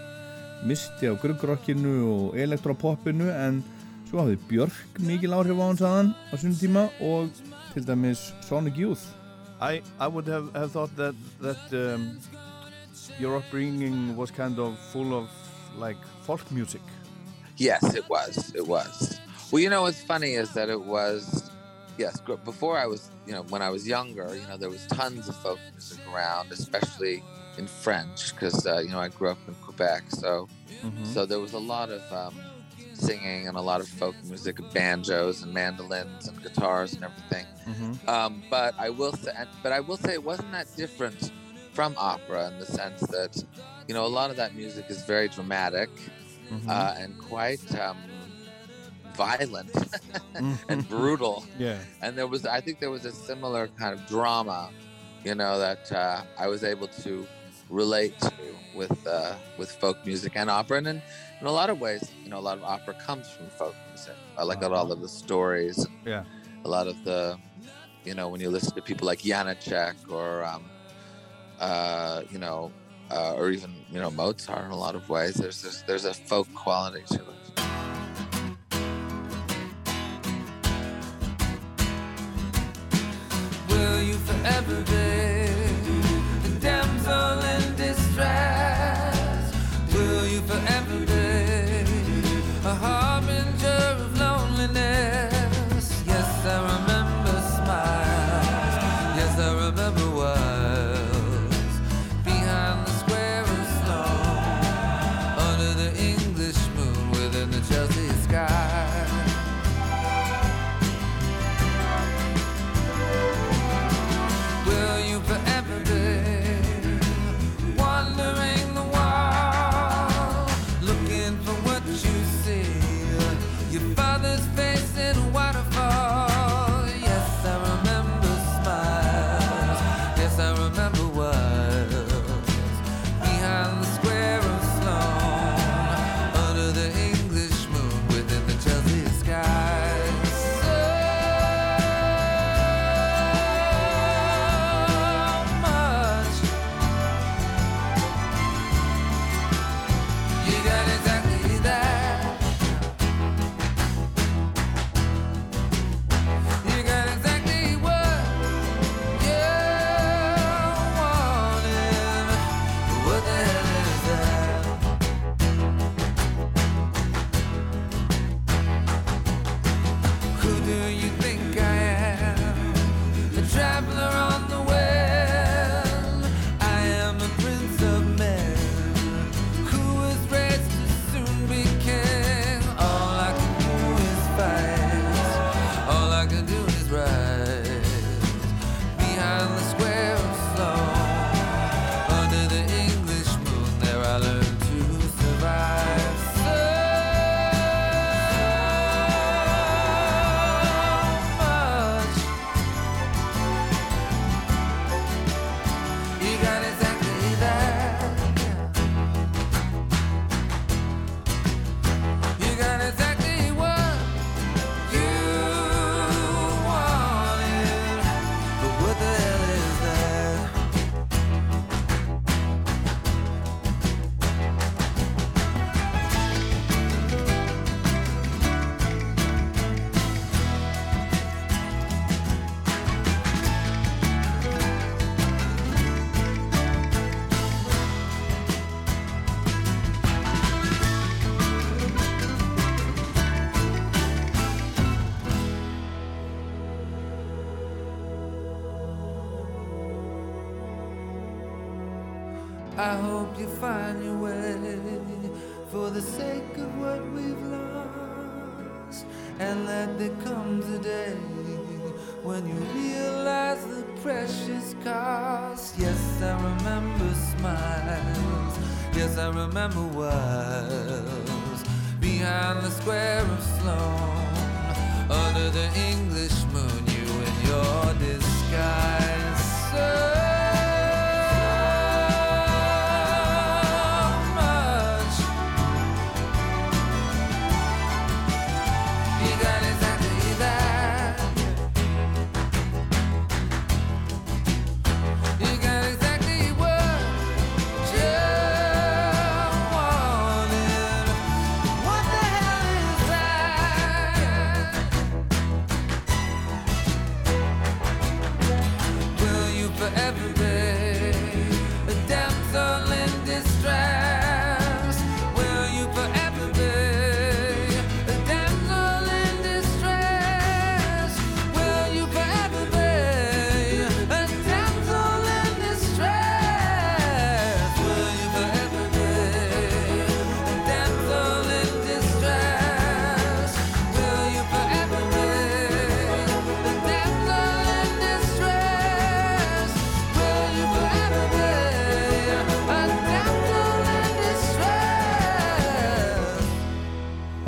misti á gruggrockinu og elektropoppinu en svo hafði Björk mikil áhrif á hans aðan á sunnum tíma og til dæmis Sonic Youth I, I would have, have thought that, that um, your upbringing was kind of full of like folk music Yes, it was. It was. Well, you know what's funny is that it was. Yes, before I was, you know, when I was younger, you know, there was tons of folk music around, especially in French, because uh, you know I grew up in Quebec, so so there was a lot of um, singing and a lot of folk music, banjos and mandolins and guitars and everything. Um, but I will say, but I will say, it wasn't that different from opera in the sense that, you know, a lot of that music is very dramatic uh, and quite um, violent and brutal. yeah And there was, I think, there was a similar kind of drama, you know, that uh, I was able to relate to with uh, with folk music and opera. And in, in a lot of ways, you know, a lot of opera comes from folk music. I like a lot of the stories yeah a lot of the, you know, when you listen to people like Janacek or, um, uh, you know, uh, or even you know Mozart in a lot of ways. There's this, there's a folk quality to it. Will you forever be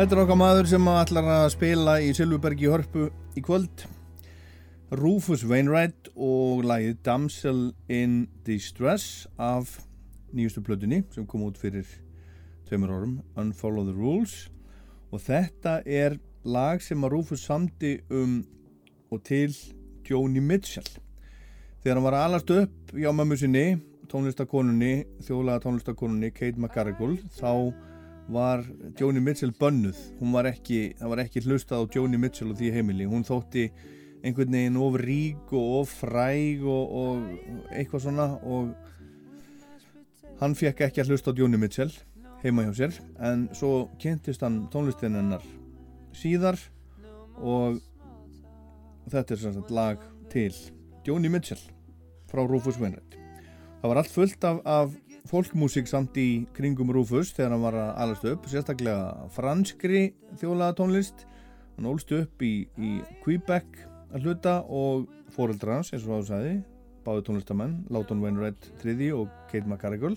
Þetta er okkar maður sem ætlar að spila í Silvubergi í Hörpu í kvöld. Rufus Wainwright og lagið Damsel in Distress af nýjustu plötunni sem kom út fyrir tveimur árum Unfollow the Rules. Og þetta er lag sem að Rufus samdi um og til Joni Mitchell. Þegar hann var alast upp hjá mömmu sinni tónlistakonunni, þjóðlega tónlistakonunni Kate McGarrigle þá var Joni Mitchell bönnuð. Var ekki, það var ekki hlustað á Joni Mitchell og því heimili, hún þótti einhvern veginn of rík og of fræg og, og eitthvað svona og hann fekk ekki að hlusta á Joni Mitchell heima hjá sér. En svo kynntist hann tónlistin hennar síðar og þetta er sagt lag til Joni Mitchell frá Rufus Wainwright. Það var allt fullt af, af fólkmúsík samt í kringum Rufus þegar hann var að alast upp sérstaklega franskri þjólaða tónlist hann ólst upp í, í Quebec að hluta og fóreldra hans eins og það sagði báði tónlistamenn, Láton Wainwright III og Kate McGarrigle.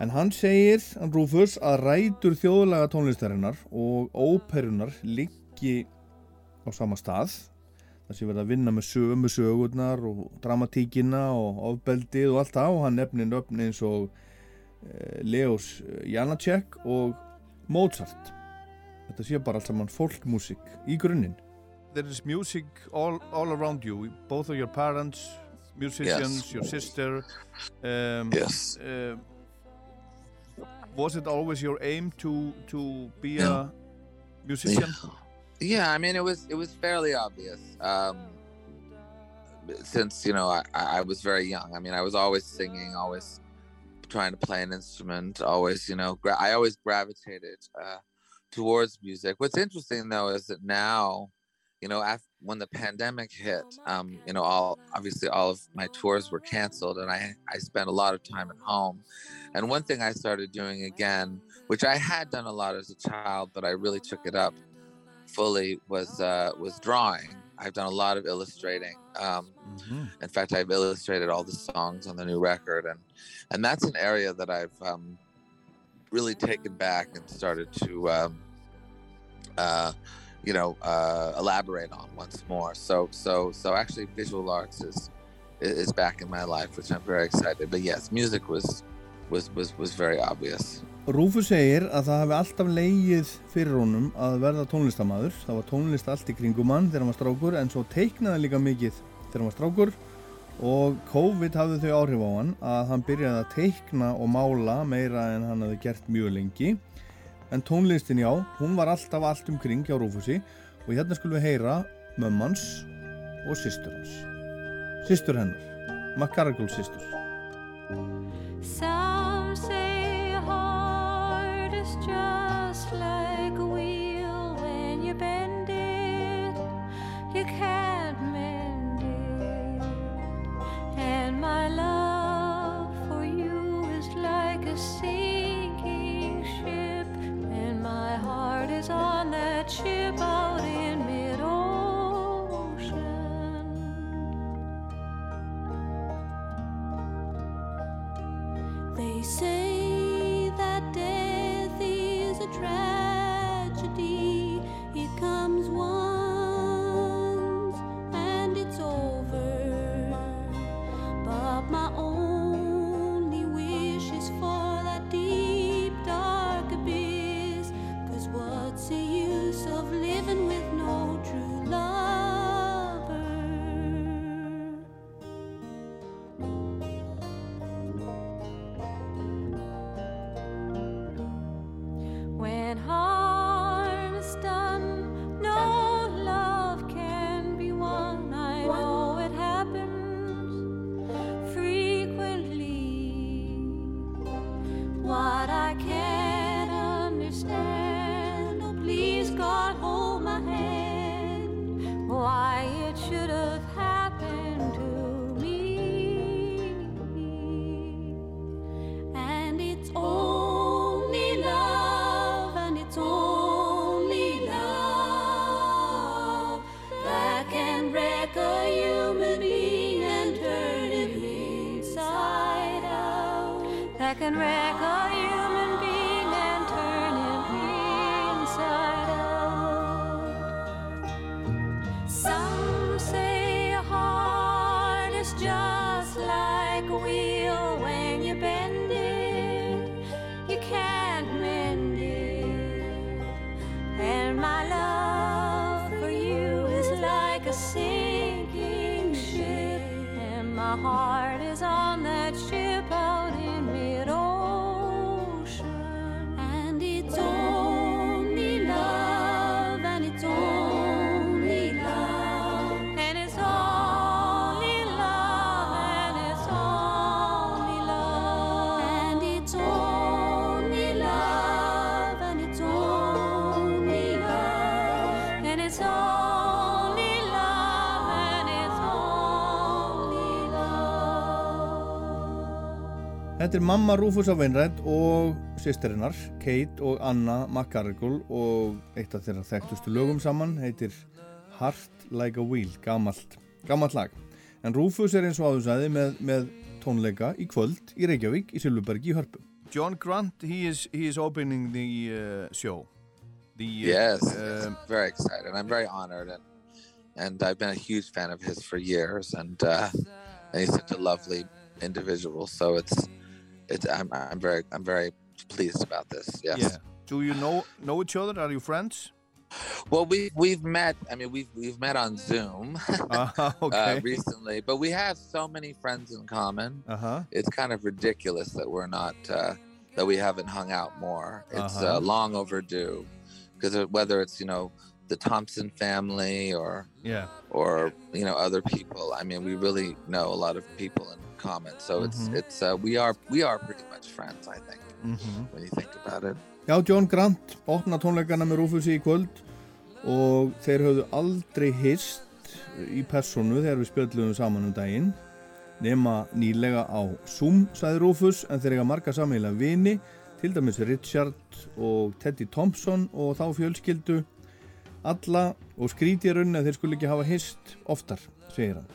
En hann segir, hann Rufus að rætur þjóðlaga tónlistarinnar og óperunar liggi á sama stað það sé verið að vinna með sömu sögurnar og dramatíkina og ofbeldið og allt það og hann nefnir nöfn eins og eh, Leos Janacek og Mozart þetta sé bara allt saman folkmusik í grunninn There is music all, all around you both of your parents musicians, Yes. your sister um, Yes. uh, was it always your aim to to be Yeah. a musician Yeah, I mean it was it was fairly obvious. Um, since you know I, I I was very young. I mean I was always singing, always trying to play an instrument, always you know gra- I always gravitated uh, towards music. What's interesting though is that now, you know, after when the pandemic hit, um, you know, all obviously all of my tours were canceled, and I I spent a lot of time at home. And one thing I started doing again, which I had done a lot as a child, but I really took it up fully was uh, was drawing. I've done a lot of illustrating. Um, in fact, I've illustrated all the songs on the new record, and and that's an area that I've um, really taken back and started to, um, uh, you know, uh, elaborate on once more. So so so actually, visual arts is is back in my life, which I'm very excited. But yes, music was was was was very obvious. Rúfus segir að það hafi alltaf leigið fyrir honum að verða tónlistamæður. Það var tónlist allt í kringum hann þegar hann var strákur en svo teiknaði líka mikið þegar hann var strákur og COVID hafði þau áhrif á hann að hann byrjaði að teikna og mála meira en hann hafði gert mjög lengi. En tónlistin já, hún var alltaf allt um kring hjá Rúfusi og hérna skulum við heyra mömmans og systur hans. Systur hennar, McGarrigle systur. just like a wheel when you bend it, you can't mend it. And my love for you is like a sinking ship, and my heart is on that ship out in mid ocean. They say. Þetta er mamma Rúfusa Veinrætt og sýsterinnar, Kate og Anna McGarrigle og eitt af þeirra þekktustu lögum saman heitir Heart Like a Wheel, gamalt, gamalt lag. En Rúfus er eins og áður sagði með, með tónleika í kvöld í Reykjavík í Silvubergi í Hörpu. John Grant, he is, he is opening the uh, show. The, uh, Yes, uh, I'm very excited. I'm very honored, and and I've been a huge fan of his for years, and uh, and he's such a lovely individual. So it's it's I'm I'm very I'm very pleased about this. Yes. yeah. Do you know, know each other? Are you friends? Well, we we've met. I mean, we've we've met on Zoom Uh, okay. uh, recently, but we have so many friends in common. uh-huh. It's kind of ridiculous that we're not uh, that we haven't hung out more. It's Uh-huh. uh, long overdue because whether it's you know the Thompson family or Yeah. or you know other people. I mean, we really know a lot of people in common. So it's Mhm. it's uh, we are we are pretty much friends. I think Mm when you think about it. Já, John Grant opna tónleikana með Rúfusi í kvöld og þeir höfðu aldrei hist í personu þegar við spjöldluðum saman um daginn nema nýlega á Zoom, sagði Rúfus, en þeir eiga marga sammeila vini, til dæmis Richard og Teddy Thompson og þá fjölskyldu alla og skrítið raun að þeir skulle ekki hafa hist oftar, segir hann.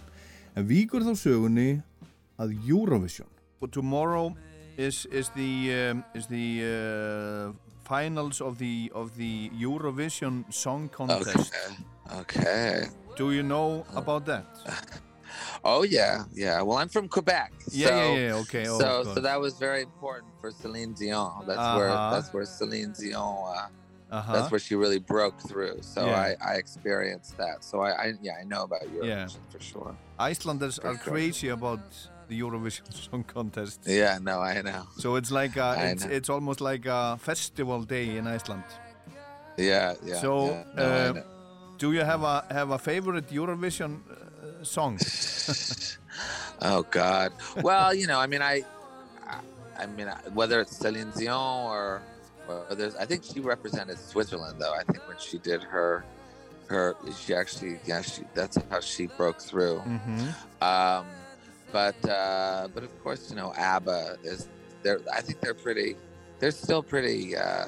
En víkur þá sögunni að Eurovision. But tomorrow is is the um, is the uh, finals of the of the Eurovision Song Contest. Okay. Okay. Do you know about that? Oh yeah, yeah. Well, I'm from Quebec. Yeah, so, yeah, yeah. Okay. Oh, so, God. so that was very important for Celine Dion. That's where Uh-huh. that's where Celine Dion. Uh, uh-huh. That's where she really broke through. So Yeah. I, I experienced that. So I, I yeah I know about Eurovision for sure. Icelanders are Okay. crazy about the Eurovision Song Contest. Yeah, no, I know. So it's like a, I it's, it's almost like a festival day in Iceland. Yeah, yeah. So, yeah. No, uh. Do you have a have a favorite Eurovision uh, song? oh God. Well, you know, I mean, I, I, I mean, whether it's Celine Dion or, or there's, I think she represented Switzerland though. I think when she did her, her, she actually, yeah, she, that's how she broke through. mm-hmm. Um, but, uh, but of course, you know, ABBA is, they're, I think they're pretty, they're still pretty, uh,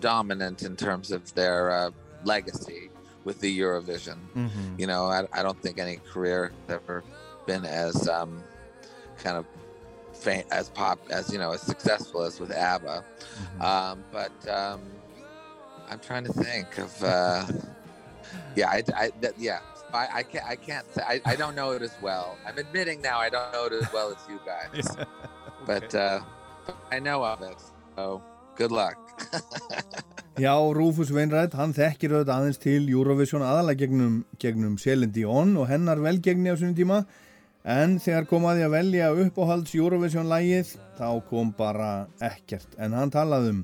dominant in terms of their uh, legacy with the Eurovision. Mhm. You know, I, I don't think any career has ever been as um, kind of fa- as pop as you know as successful as with ABBA. Mhm. Um, but um, I'm trying to think of. Uh, yeah, I, I that, yeah. I, I can't. I can't say. I, I don't know it as well. I'm admitting now I don't know it as well as you guys. But uh, I know of it. So good luck. Já, Rúfus Veinrætt, hann þekkir auðvitað aðeins til Eurovision aðalega gegnum, gegnum Celine Dion og hennar velgegni á sinni tíma en þegar kom að því að velja uppáhalds Eurovision lægið þá kom bara ekkert en hann talaði um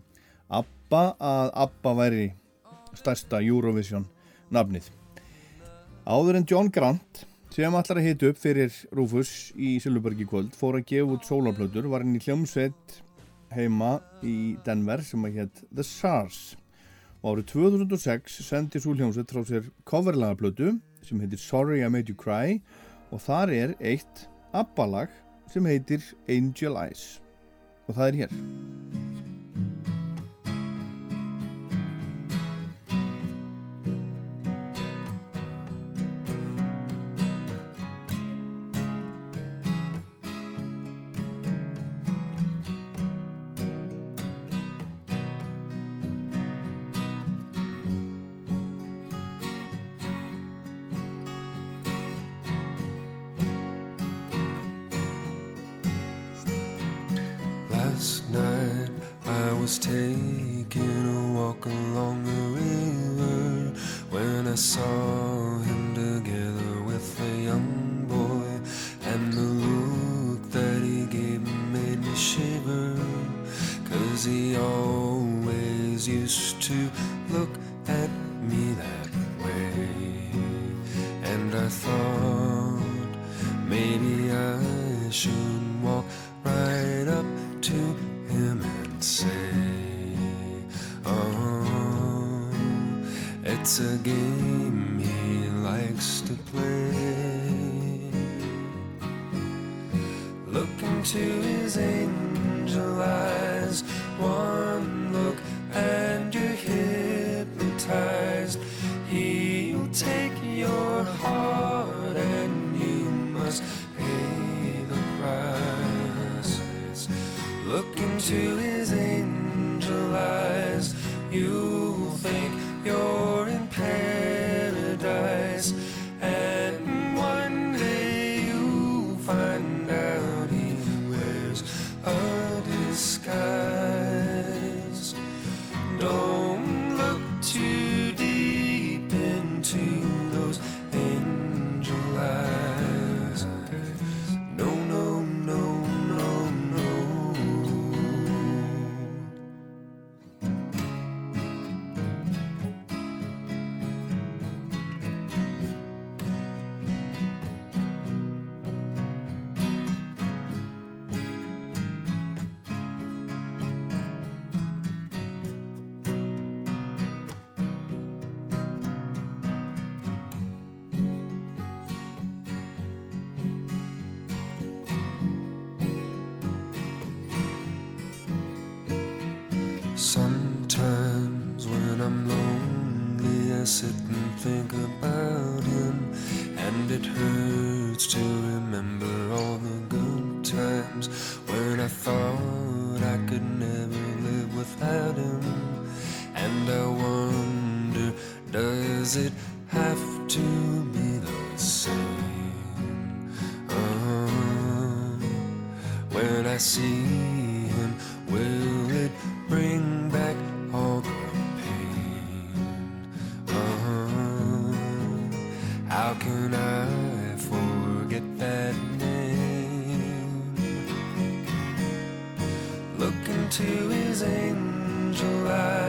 ABBA að ABBA væri stærsta Eurovision nafnið Áður en John Grant sem allar að hita upp fyrir Rúfus í Silvurbergi kvöld fór að gefa út sólarplötur var hann í hljómsveit heima í Denver sem að hétt The SARS. Og árið 2006 sendi svo hljómsveit frá sér coverlagaplötu sem heitir Sorry I Made You Cry og þar er eitt abbalag sem heitir Angel Eyes. Og það er hér saw Into his angel eyes,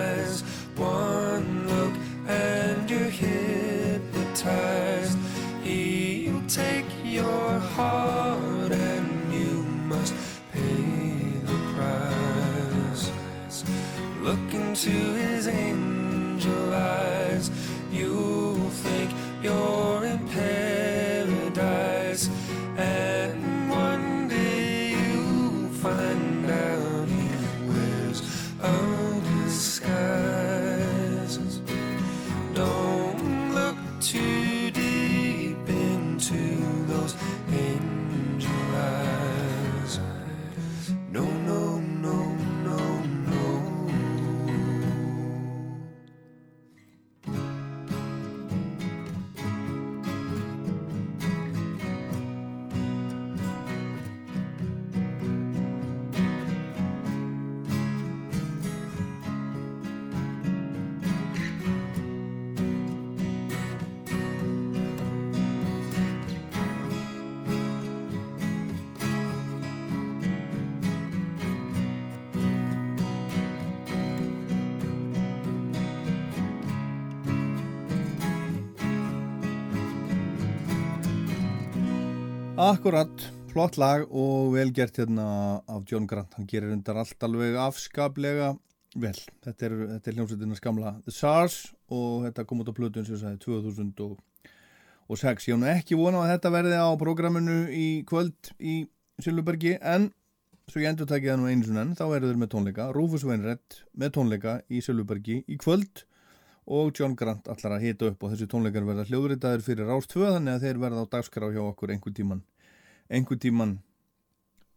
Akkurat, flott lag og vel gert hérna af John Grant. Hann gerir undar allt alveg afskaplega vel. Þetta er, er hljómsveitina skamla The SARS og þetta kom út á plötun sem sagði 2006. Ég hef ekki vonað að þetta verði á prógraminu í kvöld í Silvbergi en svo ég endur takið það nú einu svona enn þá eru þeir með tónleika. Rúfus Veinrett með tónleika í Silvbergi í kvöld og John Grant allar að hita upp og þessi tónleikar verða hljóðritaður fyrir Rástvöð þannig að þeir verða á dagskrá hjá okkur einhver tíman, einhver tíman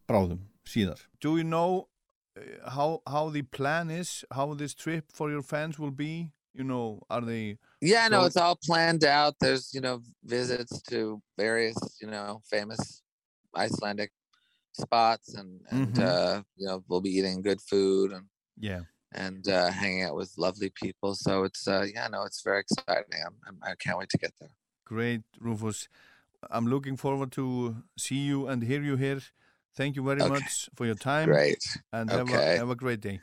bráðum síðar. Do you know uh, how, how the plan is, how this trip for your fans will be? You know, are they... Yeah, no, So- it's all planned out. There's, you know, visits to various, you know, famous Icelandic spots and, and Mhm. uh, you know, we'll be eating good food and Yeah. and uh, hanging out with lovely people. So it's uh, yeah, no, it's very exciting. I'm, I'm, I can't wait to get there. Great, Rufus. I'm looking forward to see you and hear you here. Thank you very Okay. much for your time. Great. And have, a, have a great day.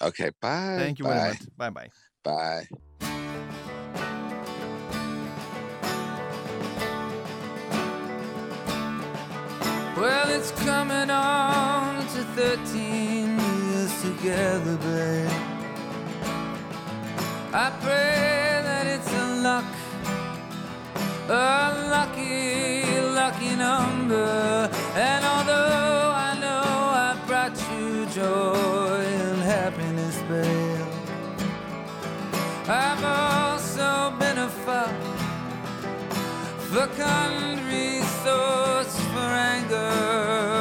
Okay. Bye. Thank you bye. very much. Bye-bye. Bye. Well, it's coming on to 13 years together, babe. I pray a lucky, lucky number. And although I know I brought you joy and happiness, babe, I've also been a fuck the country source for anger.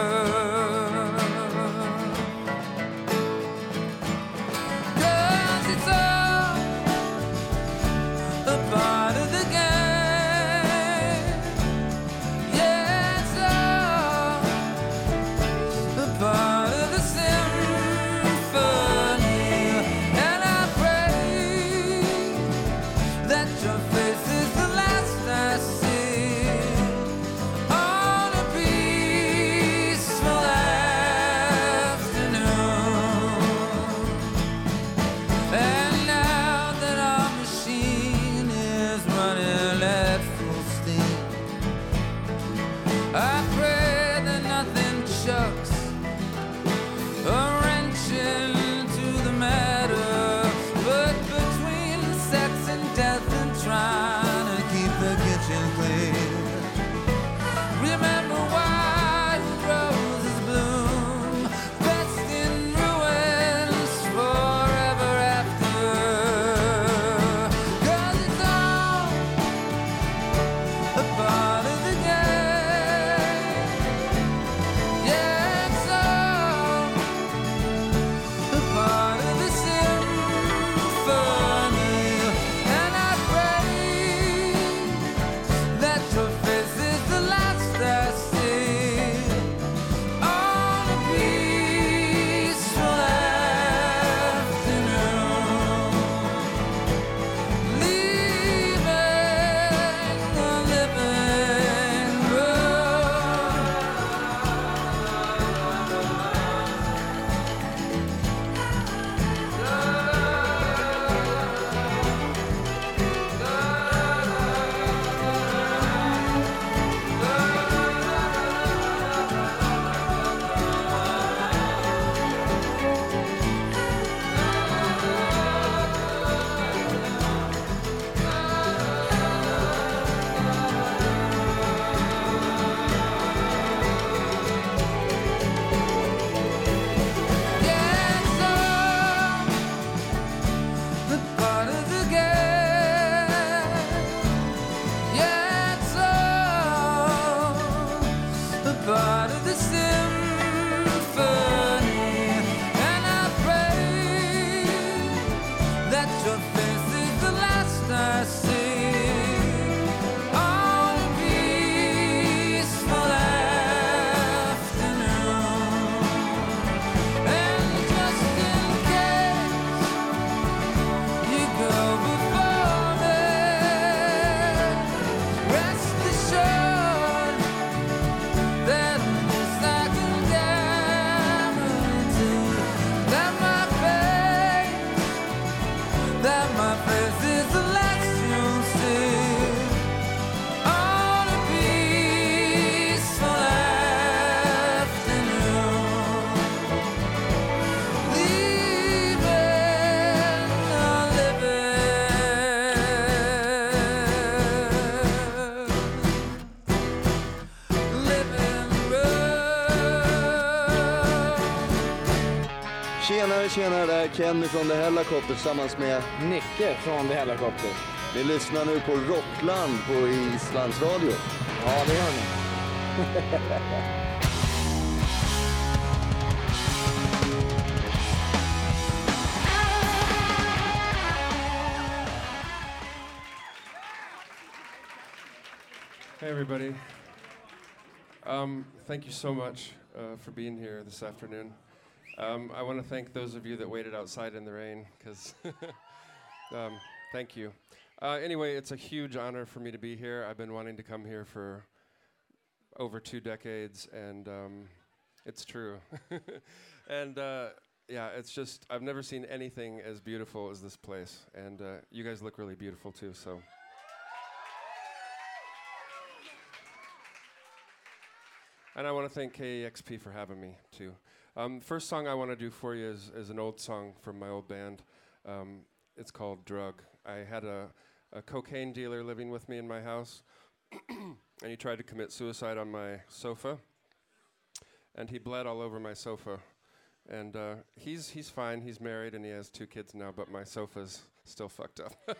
Tjenare, det är Kenny från The Hellacopter tillsammans med Nicke från The Hellacopter. Ni lyssnar nu på Rockland på Islands Radio. Ja, det gör ni. Hey, everybody. Um, thank you so much uh, for being here this afternoon. Um, I want to thank those of you that waited outside in the rain, because um, thank you. Uh, anyway, it's a huge honor for me to be here. I've been wanting to come here for over two decades, and um, it's true. and uh, yeah, it's just, I've never seen anything as beautiful as this place. And uh, you guys look really beautiful, too, so. And I want to thank KEXP for having me too. Um, first song I want to do for you is, is an old song from my old band. Um, it's called Drug. I had a, a cocaine dealer living with me in my house, and he tried to commit suicide on my sofa. And he bled all over my sofa. And uh, he's, he's fine, he's married, and he has two kids now, but my sofa's still fucked up.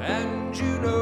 And you know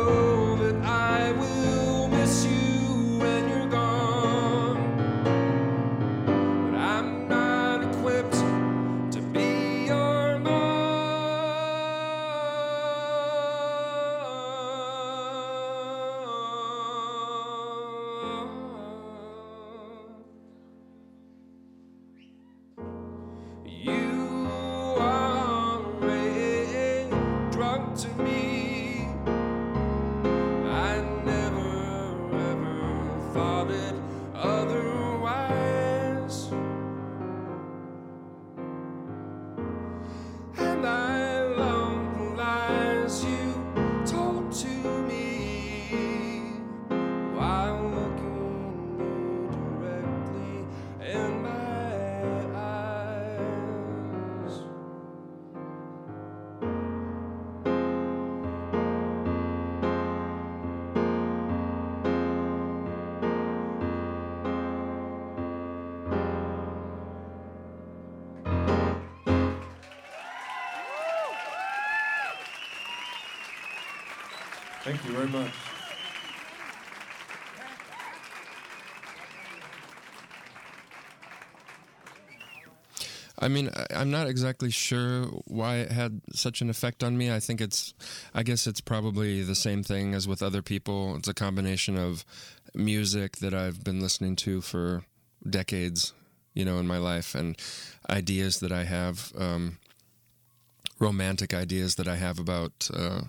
Thank you very much. I mean, I'm not exactly sure why it had such an effect on me. I think it's, I guess it's probably the same thing as with other people. It's a combination of music that I've been listening to for decades, you know, in my life, and ideas that I have, um, romantic ideas that I have about, uh,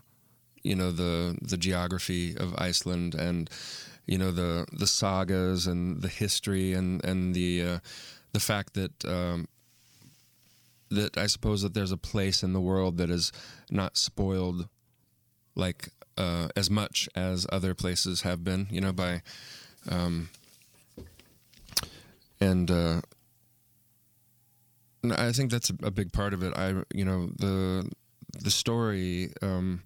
you know, the the geography of Iceland and, you know, the the sagas and the history and and the uh, the fact that. Um, that I suppose that there's a place in the world that is not spoiled like uh, as much as other places have been, you know, by um, and uh, I think that's a, a big part of it. I, you know, the the story um,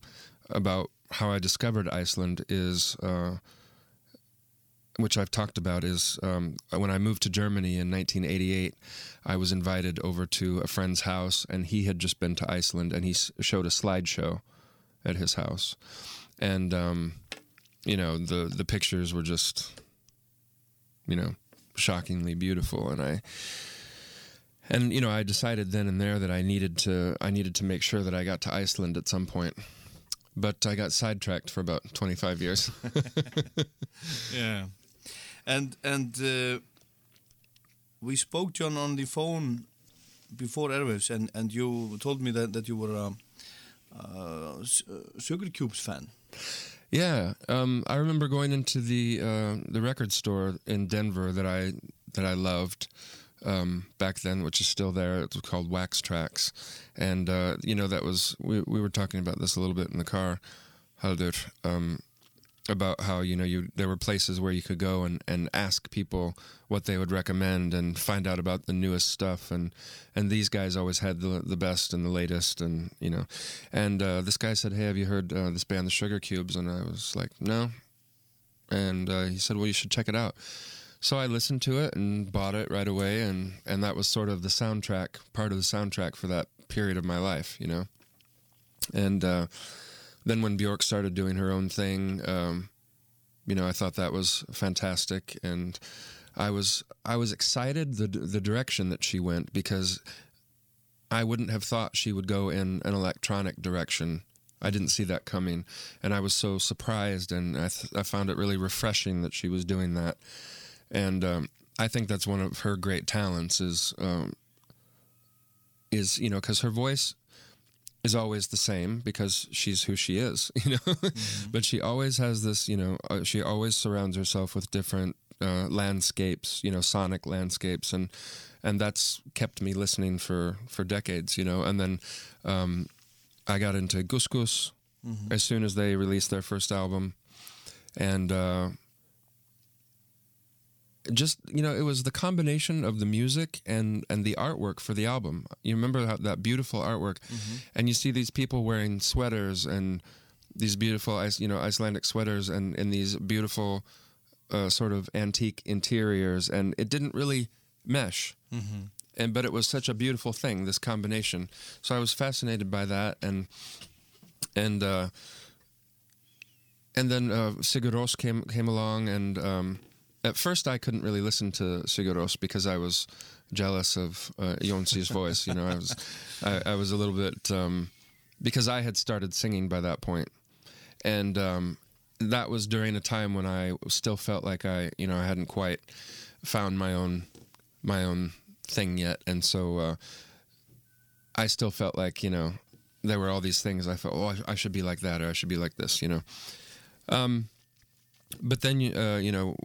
about how I discovered Iceland is. Uh, which I've talked about is um, when I moved to Germany in 1988, I was invited over to a friend's house, and he had just been to Iceland, and he showed a slideshow at his house, and um, you know the the pictures were just, you know, shockingly beautiful, and I. And you know, I decided then and there that I needed to I needed to make sure that I got to Iceland at some point, but I got sidetracked for about 25 years. Yeah, and and uh, we spoke John on the phone before airwaves, and and you told me that that you were a, a uh, Sugar Cubes fan. Yeah, um, I remember going into the uh, the record store in Denver that I that I loved um, back then, which is still there. It was called Wax Trax, and uh, you know that was we we were talking about this a little bit in the car, Halldór, um, about how you know you there were places where you could go and, and ask people what they would recommend and find out about the newest stuff. And and these guys always had the the best and the latest and you know. And uh, this guy said hey have you heard uh, this band the Sugar Cubes? And I was like no. And uh, he said well you should check it out so I listened to it and bought it right away and and that was sort of the soundtrack part of the soundtrack for that period of my life you know and uh, then when Bjork started doing her own thing, um, you know, I thought that was fantastic, and I was I was excited the the direction that she went because I wouldn't have thought she would go in an electronic direction. I didn't see that coming, and I was so surprised, and I, th- I found it really refreshing that she was doing that, and um, I think that's one of her great talents is um, is you know because her voice is always the same because she's who she is, you know. but she always has this, you know, uh, she always surrounds herself with different uh, landscapes, you know, sonic landscapes, and and that's kept me listening for for decades, you know. And then um, I got into Gus Gus as soon as they released their first album, and. Uh, just you know it was the combination of the music and and the artwork for the album. You remember how, that beautiful artwork? And you see these people wearing sweaters and these beautiful you know icelandic sweaters and and these beautiful uh, sort of antique interiors. And it didn't really mesh. And but it was such a beautiful thing this combination. So i was fascinated by that and and uh and then uh, Sigur Rós came came along, and um, at first I couldn't really listen to Sigur Rós because I was jealous of uh, Jonsi's voice. You know, I was I, I was a little bit um, because I had started singing by that point, and um, that was during a time when I still felt like I you know I hadn't quite found my own my own thing yet, and so uh, I still felt like you know there were all these things I felt oh I, I should be like that or I should be like this you know. Um, but then uh, you know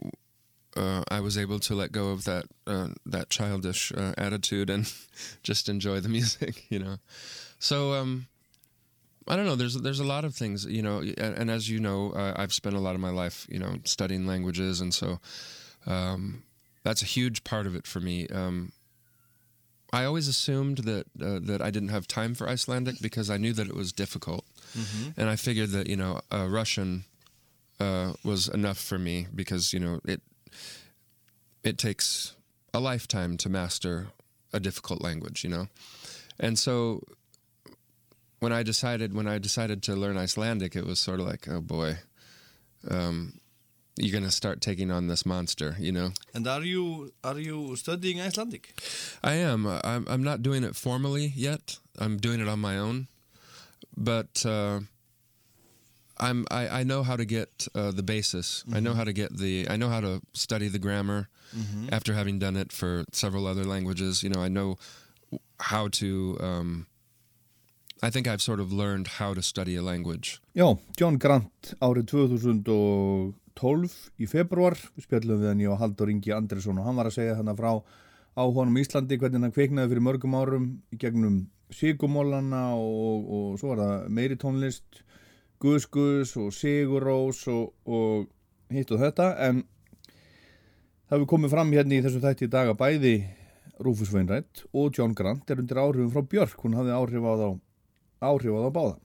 uh, I was able to let go of that uh, that childish uh, attitude and just enjoy the music, you know. So um, I don't know. There's there's a lot of things, you know, and, and as you know, uh, I've spent a lot of my life, you know, studying languages, and so um, that's a huge part of it for me. Um, I always assumed that uh, that I didn't have time for Icelandic because I knew that it was difficult, and I figured that you know uh, Russian uh, was enough for me because you know it it takes a lifetime to master a difficult language, you know, and so when I decided when I decided to learn Icelandic, it was sort of like, oh boy, um, you're gonna start taking on this monster, you know. And are you are you studying Icelandic? I am. I'm. I'm not doing it formally yet. I'm doing it on my own, but uh, I'm. I, I know how to get uh, the basis. I know Mhm. how to get the. I know how to study the grammar. Mhm. After having done it for several other languages, you know, I know how to. Um, I think I've sort of learned how to study a language. Já, John Grant árið 2012 í februar, við spjallum við hann ég og Haldur Ingi Andresson og hann var að segja þannig frá á honum Íslandi hvernig hann kveiknaði fyrir mörgum árum í gegnum Sigumólana og, og svo var það meiri tónlist Guðs Guðs og Sigurrós og, og hitt og þetta en það hefur komið fram hérna í þessu þætti í dag að bæði Rúfus Veinrætt og John Grant er undir áhrifum frá Björk, hún hafði áhrif á þá áhrif á þá báða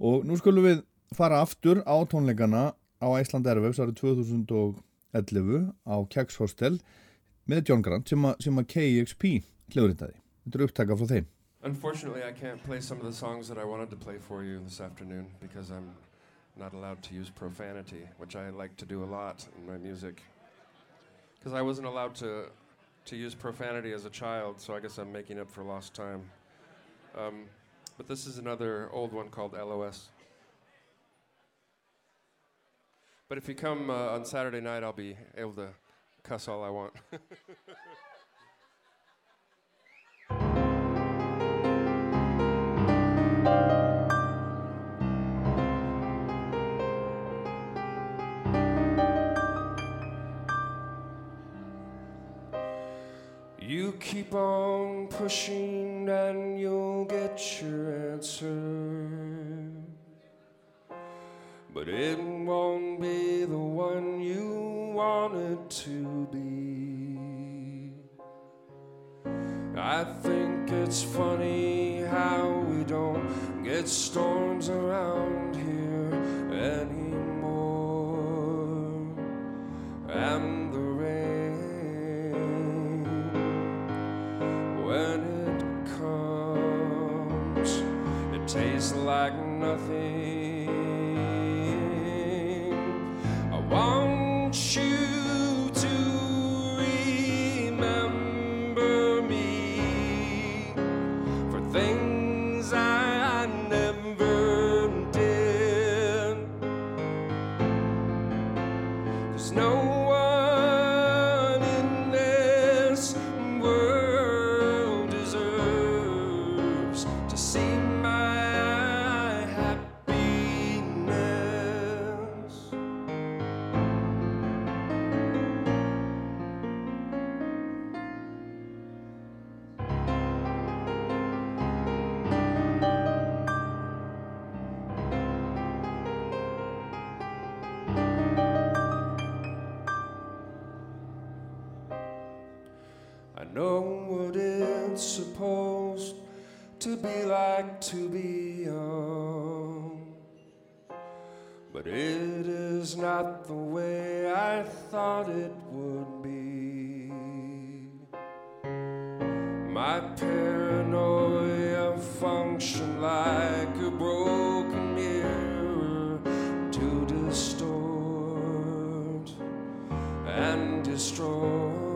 og nú skulum við fara aftur á tónleikana á Æsland Airwaves árið 2011 á Keks Hostel með John Grant sem að KXP hljóðritaði. Þetta er upptaka frá þeim. Unfortunately, I can't play some of the songs that I wanted to play for you this afternoon because I'm not allowed to use profanity, which I like to do a lot in my music. Because I wasn't allowed to to use profanity as a child, so I guess I'm making up for lost time. Um, but this is another old one called LOS. But if you come uh, on Saturday night, I'll be able to cuss all I want. You keep on pushing and you'll get your answer. But it won't be the one you want it to be. I think it's funny how we don't get storms around here anymore. And like nothing. I want My paranoia functioned like a broken mirror to distort and destroy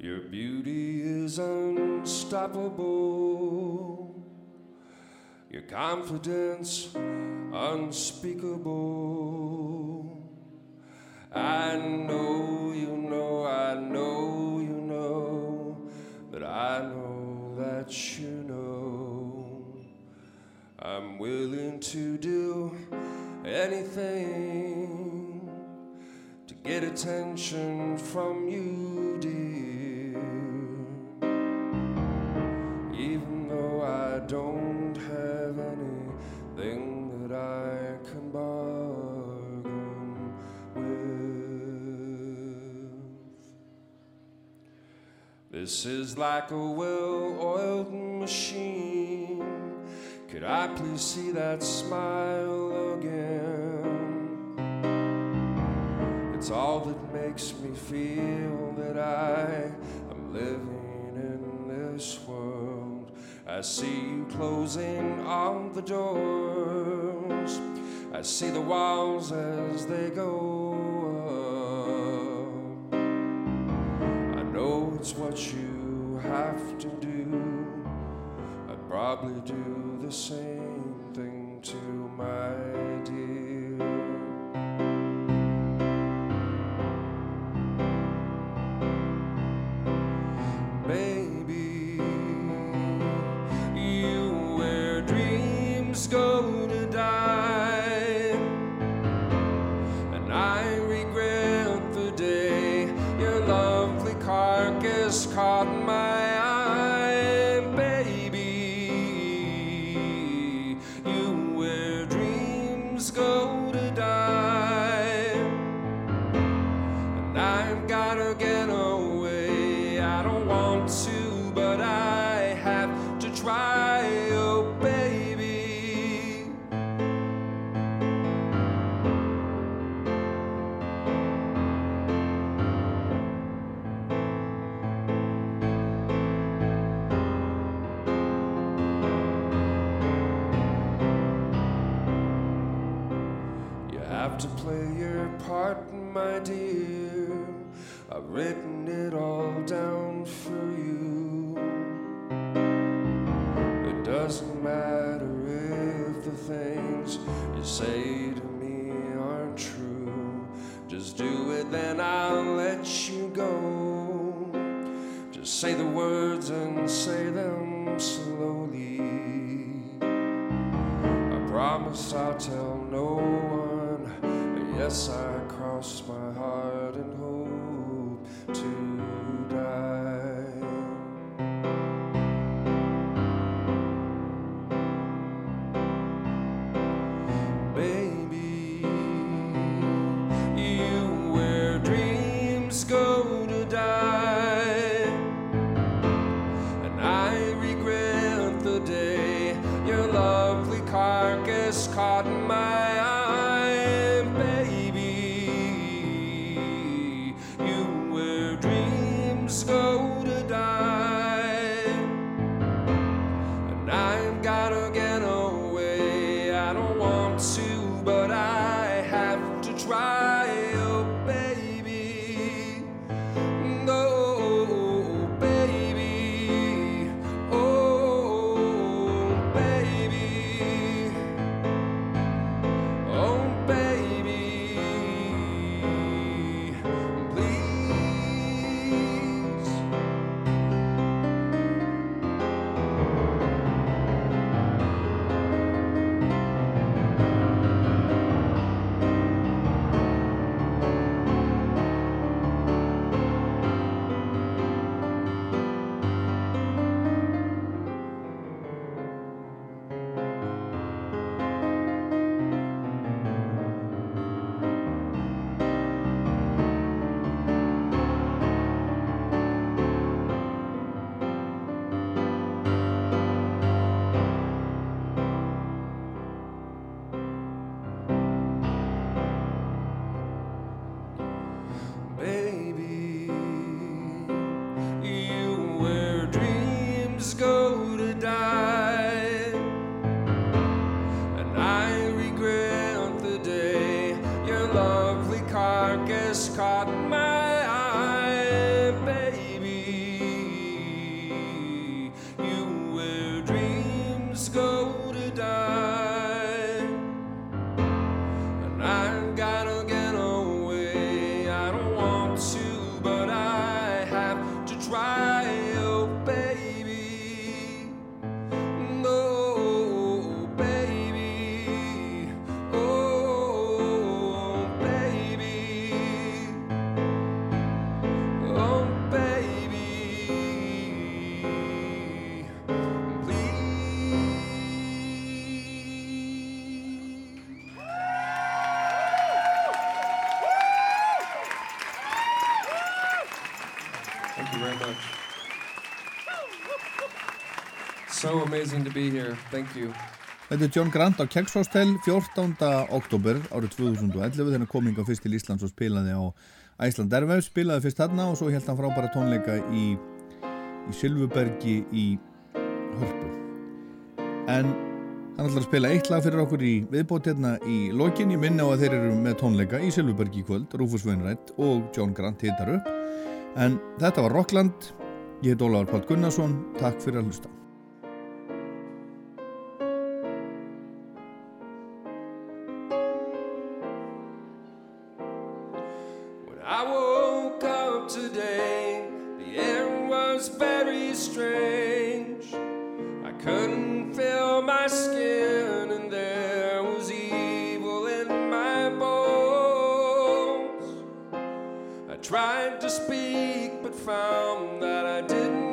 Your beauty is unstoppable. Your confidence unspeakable. I know you know, I know you know that I know that you know. I'm willing to do anything to get attention from you, This is like a well oiled machine. Could I please see that smile again? It's all that makes me feel that I am living in this world. I see you closing on the doors. I see the walls as they go it's what you have to do. I'd probably do the same thing to my say the words and say them slowly. I promise I'll tell no one. Yes, I cross my carcass caught my So amazing to be here. Thank you. Þetta er John Grant á Keks Hostel 14. oktober árið 2011 þegar hann kom hinga fyrst til Íslands og spilaði á Æsland Erfæf, spilaði fyrst þarna og svo held hann frábæra tónleika í, í Silfubergi í Hörpu. En hann ætlar að spila eitt lag fyrir okkur í viðbót hérna í lokin. Ég minna á að þeir eru með tónleika í Silfubergi í kvöld, Rúfus Veinrætt og John Grant hittar upp. En þetta var Rockland, ég heit Ólafur Páll Gunnarsson, takk fyrir að hlusta. Tried to speak, but found that I didn't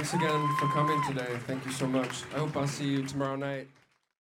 thanks again for coming today. Thank you so much. I hope I'll see you tomorrow night.